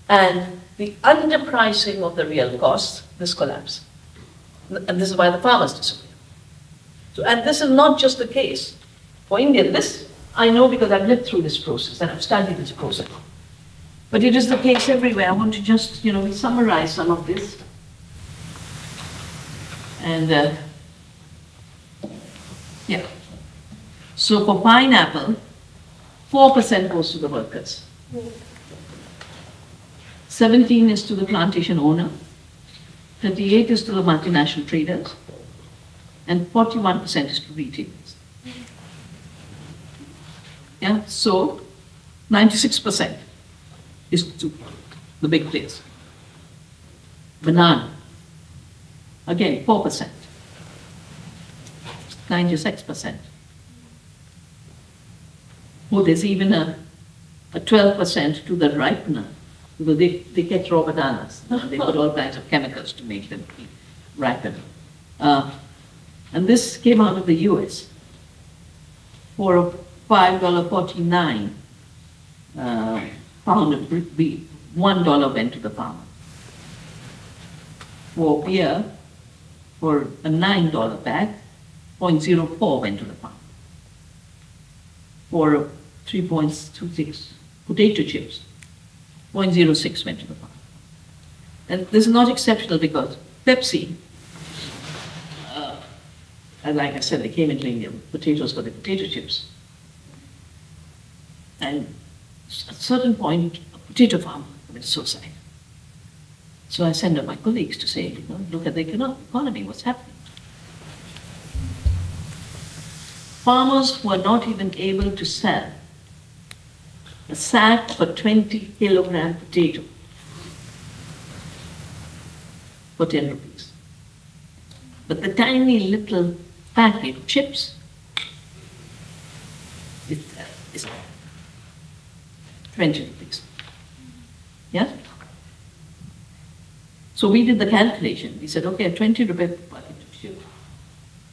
and the underpricing of the real costs, this collapse. And this is why the farmers disappear. So, and this is not just the case for India. This I know because I've lived through this process and I've studied this process. But it is the case everywhere. I want to just, you know, summarize some of this. And, uh, yeah. So for pineapple, 4% goes to the workers. 17 is to the plantation owner, 38 is to the multinational traders, and 41% is to retailers. Yeah, so 96% is to the big players. Banana, again, 4%, 96%. Oh, there's even a, a 12% to the ripener, because they, they get raw bananas. they put all kinds of chemicals to make them ripen. Uh, and this came out of the US for a $5.49 uh, pound of beef. $1 went to the farmer. For beer, for a $9 bag, 0.04 went to the farmer. For 3.26 potato chips, 0.06 went to the farmer. And this is not exceptional because Pepsi, like I said, they came into India potatoes for the potato chips. And at a certain point, a potato farmer committed suicide. So I send out my colleagues to say, you know, look at the economy, what's happening. Farmers were not even able to sell a sack for 20 kilogram potato for 10 rupees. But the tiny little packet of chips is, uh, is 20 rupees. Yeah? So we did the calculation. We said, okay, 20 rupees of chips.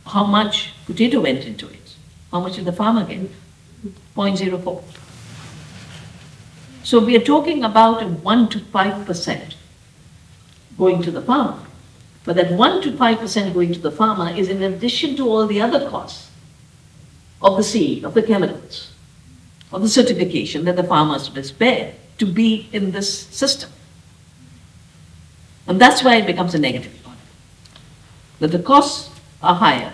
How much potato went into it? How much did the farmer get? 0.04. So we are talking about a 1 to 5% going to the farmer. But that 1 to 5% going to the farmer is in addition to all the other costs of the seed, of the chemicals, of the certification that the farmers must bear to be in this system. And that's why it becomes a negative. That the costs are higher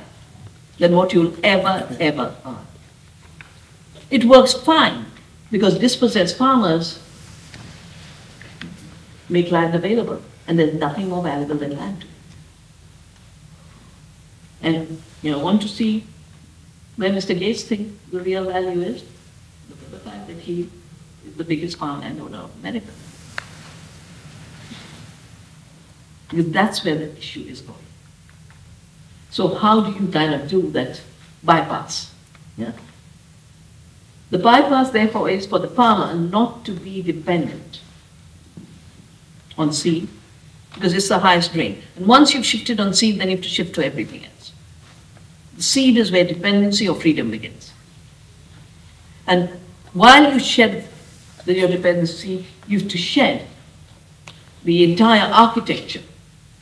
than what you'll ever, ever earn. It works fine because dispossessed farmers make land available, and there's nothing more valuable than land. And you know, want to see where Mr. Gates thinks the real value is? Look at the fact that he is the biggest farm landowner of America. Because that's where the issue is going. So how do you kind of do that bypass? Yeah? The bypass, therefore, is for the farmer not to be dependent on seed, because it's the highest grain. And once you've shifted on seed, then you have to shift to everything else. Seed is where dependency or freedom begins. And while you shed your dependency, you have to shed the entire architecture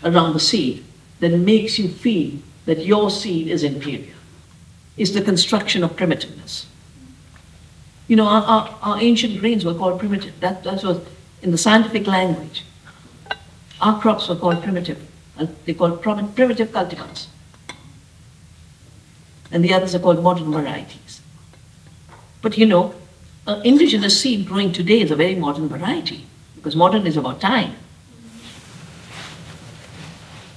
around the seed that makes you feel that your seed is inferior. Is the construction of primitiveness. You know, our, our, our ancient grains were called primitive. That, that was in the scientific language. Our crops were called primitive. And they called primitive cultivars. And the others are called modern varieties. But you know, uh, indigenous seed growing today is a very modern variety because modern is about time.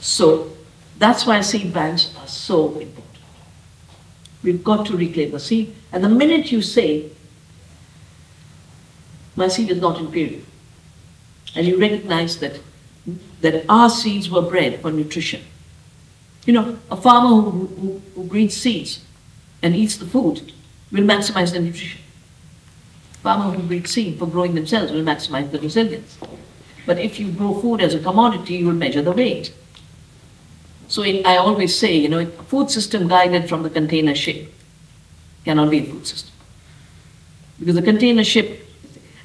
So that's why seed banks are so important. We've got to reclaim the seed. And the minute you say, my seed is not inferior, and you recognize that, that our seeds were bred for nutrition. You know, a farmer who, who, who breeds seeds and eats the food will maximize the nutrition. Farmer who breeds seed for growing themselves will maximize the resilience. But if you grow food as a commodity, you will measure the weight. So I always say, you know, a food system guided from the container ship cannot be a food system. Because the container ship,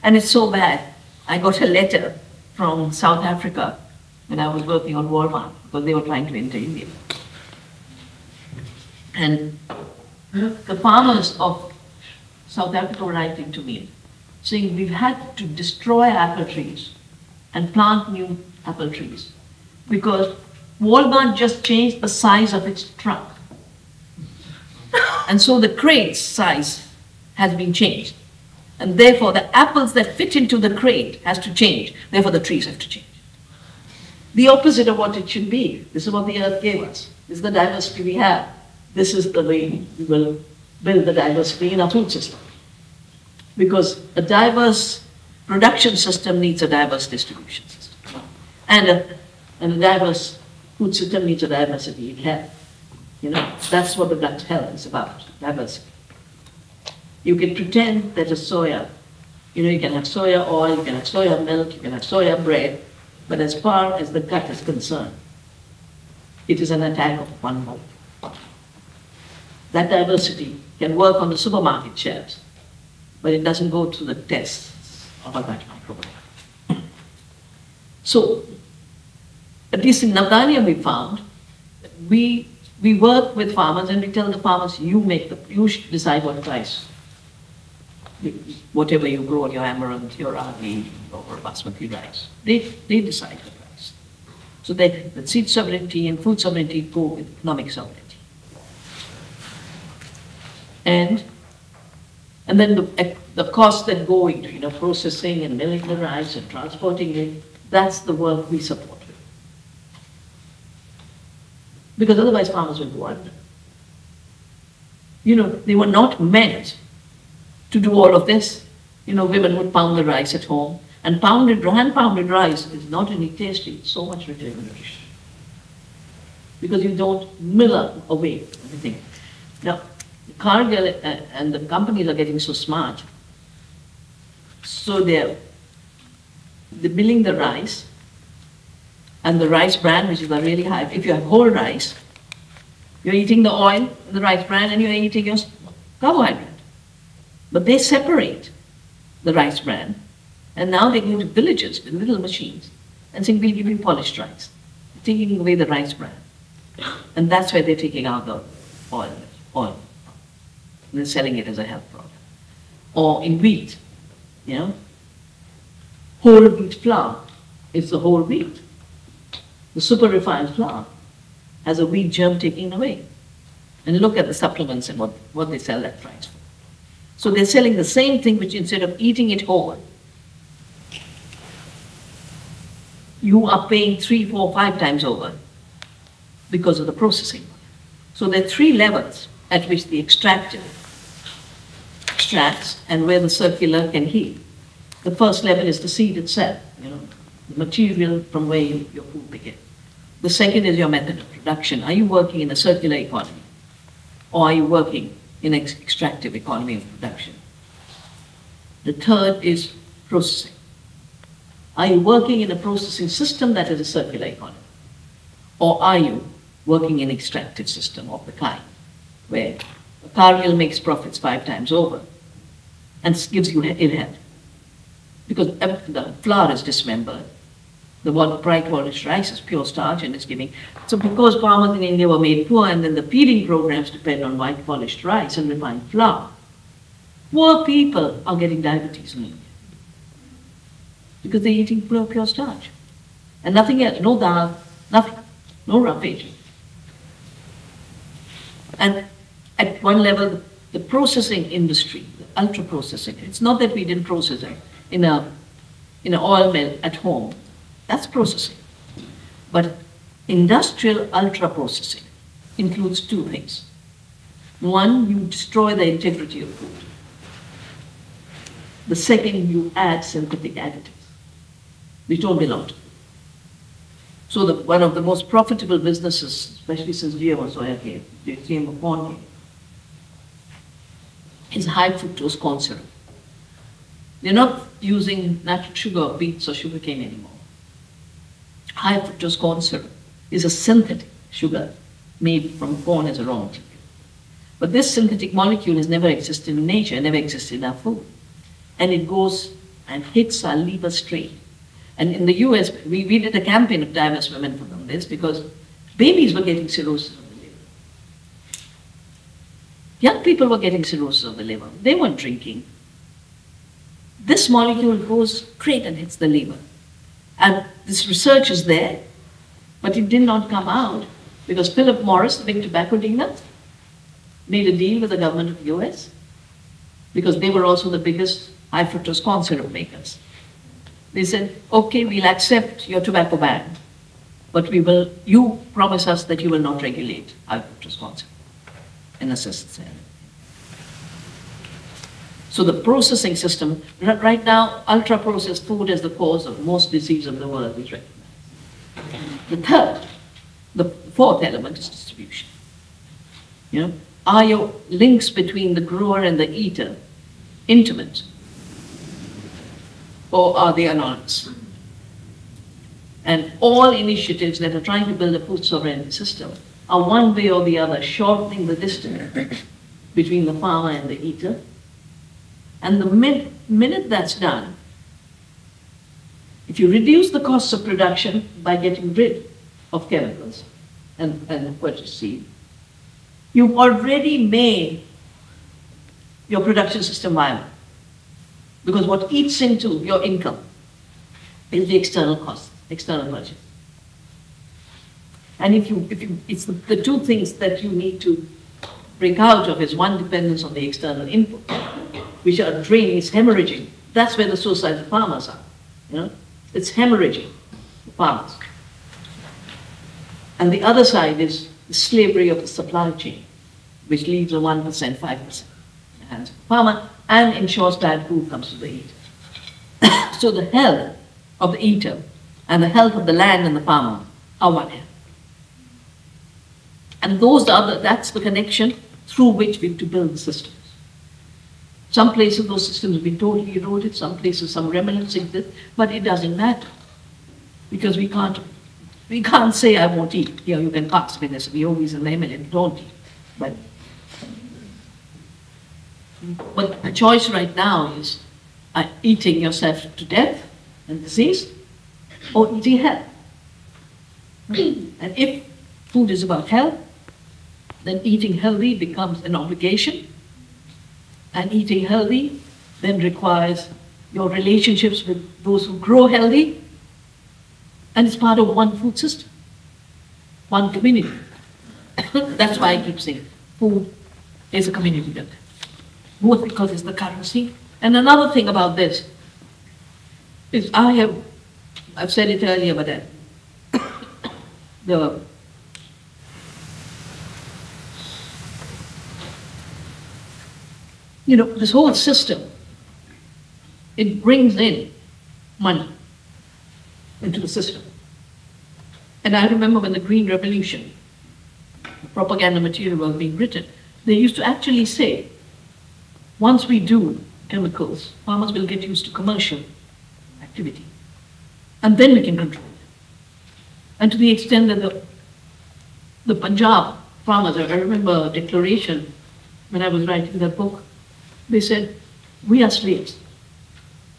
and it's so bad. I got a letter from South Africa when I was working on Walmart because they were trying to enter India. And the farmers of South Africa were writing to me saying we've had to destroy apple trees and plant new apple trees because Walmart just changed the size of its truck. And so the crate size has been changed. And therefore, the apples that fit into the crate has to change. Therefore, the trees have to change. The opposite of what it should be. This is what the earth gave us. This is the diversity we have. This is the way we will build the diversity in our food system. Because a diverse production system needs a diverse distribution system. And a, and a diverse food system needs a diversity in health. You know, that's what the gut health is about, diversity. You can pretend that a soya, you know, you can have soya oil, you can have soya milk, you can have soya bread, but as far as the gut is concerned, it is an attack of one molecule. That diversity can work on the supermarket shelves, but it doesn't go through the tests of a gut microbiome. So at least in Navdanya we found, we, we work with farmers and we tell the farmers, you make the, you decide what price. Whatever you grow on your amaranth, your ragi, or basmati rice, they, they decide the price. So that the seed sovereignty and food sovereignty go with economic sovereignty. And and then the, eh, the costs that go into you know, processing and milling the rice and transporting it, that's the work we support because otherwise farmers will go under. You know, they were not meant to do all of this. You know, women would pound the rice at home, and pounded, hand pounded rice is not only tasty, it's so much richer nutrition. Because you don't mill away everything. Now, Cargill uh, and the companies are getting so smart. So they're, they're milling the rice and the rice bran, which is a really high. If you have whole rice, you're eating the oil, the rice bran, and you're eating your carbohydrate. But they separate the rice bran, and now they go to villages with little machines and saying, we'll give you polished rice, taking away the rice bran. And that's where they're taking out the oil. oil. They're selling it as a health product. Or in wheat, you know, whole wheat flour is the whole wheat. The super refined flour has a wheat germ taken away. And look at the supplements and what, what they sell that price for. So they're selling the same thing, which instead of eating it whole, you are paying three, four, five times over because of the processing. So there are three levels at which the extractive extracts and where the circular can heal. The first level is the seed itself, you know, the material from where you, your food begins. The second is your method of production. Are you working in a circular economy? Or are you working in an extractive economy of production? The third is processing. Are you working in a processing system that is a circular economy? Or are you working in an extractive system of the kind where a Cargill makes profits five times over and gives you ill health? Because the flour is dismembered, the bright polished rice is pure starch and it's giving. So because farmers in India were made poor and then the feeding programs depend on white polished rice and refined flour, poor people are getting diabetes in India because they're eating pure, pure starch and nothing else, no dal, nothing, no roughage. And at one level, the processing industry, ultra processing, it's not that we didn't process it in a in an oil mill at home that's processing. But industrial ultra processing includes two things. One, you destroy the integrity of food. The second, you add synthetic additives, which don't belong to So the, one of the most profitable businesses, especially since GMO soya came, GMO corn is high fructose corn syrup. They're not using natural sugar beets or sugarcane anymore high fructose corn syrup is a synthetic sugar made from corn as a raw material. But this synthetic molecule has never existed in nature, never existed in our food. And it goes and hits our liver straight. And in the US, we, we did a campaign of diverse women for them this because babies were getting cirrhosis. Young people were getting cirrhosis of the liver. They weren't drinking. This molecule goes straight and hits the liver. And this research is there, but it did not come out because Philip Morris, the big tobacco dealer, made a deal with the government of the US because they were also the biggest high fructose corn syrup makers. They said, okay, we'll accept your tobacco ban, but we will, you promise us that you will not regulate high fructose corn syrup in assisted sale. So the processing system, right now, ultra-processed food is the cause of most disease of the world is recognized. The third, the fourth element is distribution. You know, are your links between the grower and the eater intimate? Or are they anonymous? And all initiatives that are trying to build a food sovereignty system are one way or the other shortening the distance [coughs] between the farmer and the eater and the min minute that's done, if you reduce the costs of production by getting rid of chemicals and, and seed, you've already made your production system viable. Because what eats into your income is the external cost, external budget. And if you, if you, it's the, the two things that you need to break out of is one dependence on the external input which are draining, it's hemorrhaging. That's where the suicidal farmers are. You know? It's hemorrhaging farmers. And the other side is the slavery of the supply chain, which leaves a 1%, 5% in the hands of the farmer and ensures bad food comes to the eater. [coughs] so the health of the eater and the health of the land and the farmer are one health. And those are the, that's the connection through which we have to build the systems. Some places those systems have been totally eroded, some places some remnants exist, but it doesn't matter. Because we can't we can't say I won't eat. You know, you can ask me this, we always eliminate, don't eat. But but the choice right now is uh, eating yourself to death and disease or eating health. [clears throat] and if food is about health, then eating healthy becomes an obligation and eating healthy then requires your relationships with those who grow healthy, and it's part of one food system, one community. [coughs] That's why I keep saying food is a community builder, both because it's the currency. And another thing about this is I have, I've said it earlier, but [coughs] the you know, this whole system, it brings in money into the system. And I remember when the Green Revolution, propaganda material was being written, they used to actually say, once we do chemicals, farmers will get used to commercial activity. And then we can control it. And to the extent that the, the Punjab farmers, I remember a declaration when I was writing that book, they said, we are slaves.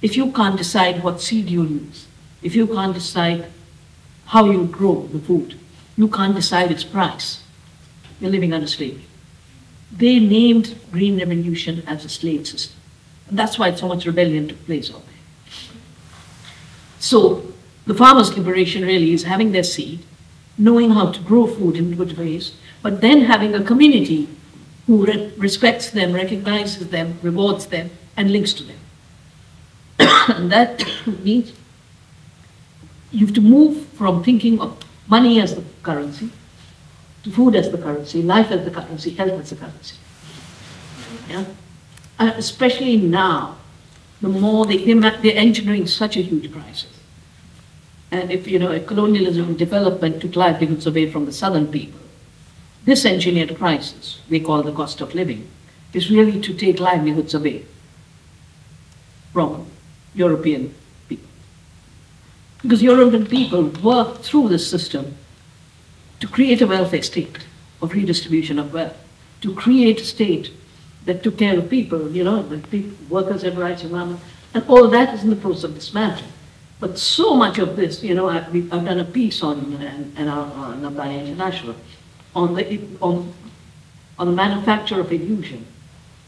If you can't decide what seed you use, if you can't decide how you grow the food, you can't decide its price, you're living under slavery. They named Green Revolution as a slave system. And that's why so much rebellion took place over there. So the farmers' liberation really is having their seed, knowing how to grow food in good ways, but then having a community who re respects them, recognizes them, rewards them, and links to them. [coughs] and that [coughs] means you have to move from thinking of money as the currency to food as the currency, life as the currency, health as the currency. Yeah? Uh, especially now, the more they, they're engineering such a huge crisis. And if, you know, colonialism development took livelihoods away from the southern people, this engineered crisis, we call the cost of living, is really to take livelihoods away from European people. Because European people worked through this system to create a welfare state of redistribution of wealth, to create a state that took care of people, you know, the people, workers have rights, environment, and all that is in the process of dismantling. But so much of this, you know, I've, I've done a piece on, and, and on, on International, on the, on, on the manufacture of illusion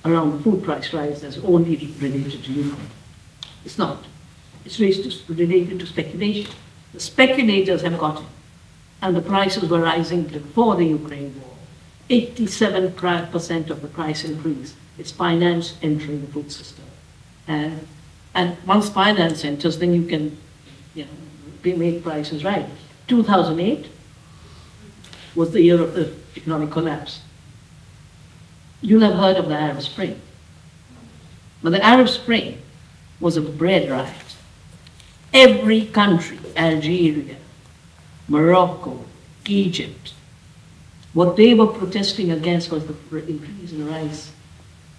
around food price rise as only related to Ukraine. It's not. It's related to speculation. The speculators have got it. And the prices were rising before the Ukraine war. 87% of the price increase is finance entering the food system. And, and once finance enters, then you can you know, make prices right. 2008 was the year of the economic collapse. You'll have heard of the Arab Spring. But the Arab Spring was a bread riot. Every country, Algeria, Morocco, Egypt, what they were protesting against was the increase in rice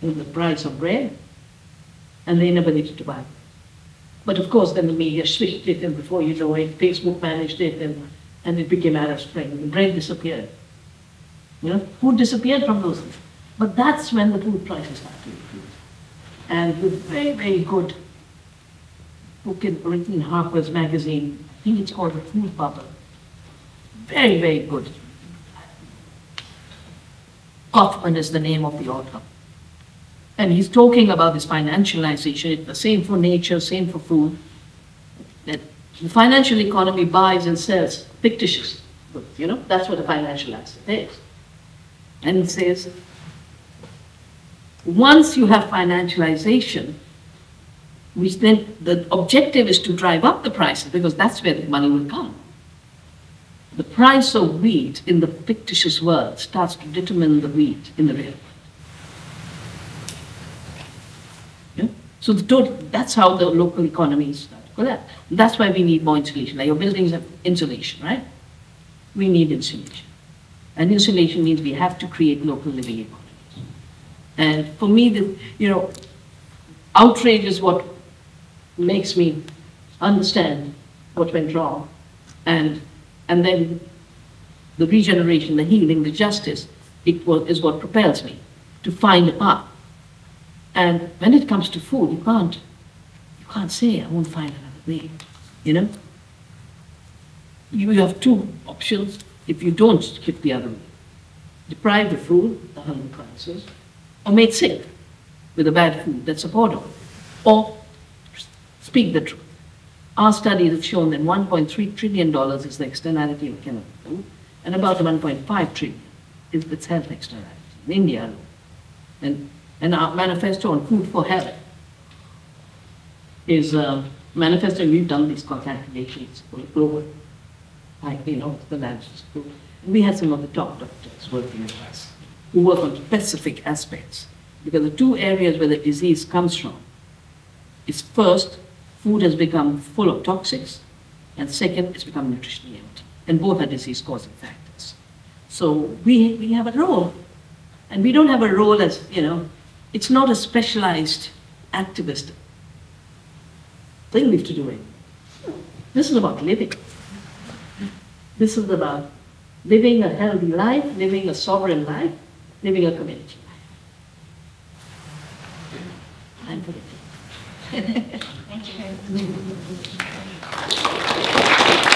in the price of bread and the inability to buy. But of course, then the media switched it, and before you know it, Facebook managed it, and, and it became Arab Spring. The bread disappeared. You know, food disappeared from those things. But that's when the food prices started to increase. And with very, very good book in, written in Harper's Magazine, I think it's called The Food Bubble. Very, very good. Kaufman is the name of the author. And he's talking about this financialization. It's the same for nature, same for food. That the financial economy buys and sells fictitious goods. You know, that's what a financial asset is. And it says, once you have financialization, which then the objective is to drive up the prices because that's where the money will come. The price of wheat in the fictitious world starts to determine the wheat in the real world. Yeah? So the total, that's how the local economies start collapse. That's why we need more insulation. Now your buildings have insulation, right? We need insulation. And insulation means we have to create local living economies. And for me, the, you know, outrage is what makes me understand what went wrong. And, and then the regeneration, the healing, the justice, it was, is what propels me to find a path. And when it comes to food, you can't, you can't say, I won't find another you know? You have two options if you don't skip the other way. Deprive the food, the hunger crisis, or made sick with a bad food that's affordable, or speak the truth. Our studies have shown that $1.3 trillion is the externality of chemical food, and about 1.5 trillion is its health externality in India alone. And, and our manifesto on food for health is um, a manifesto, we've done these for global, like, you know, the Group. And we had some of the top doctors working with us who work on specific aspects. Because the two areas where the disease comes from is first, food has become full of toxics, and second, it's become nutritionally empty. and both are disease-causing factors. So we, we have a role, and we don't have a role as, you know, it's not a specialized activist thing we have to do it. This is about living. This is about living a healthy life, living a sovereign life, living a community life. I'm for it. [laughs] Thank you.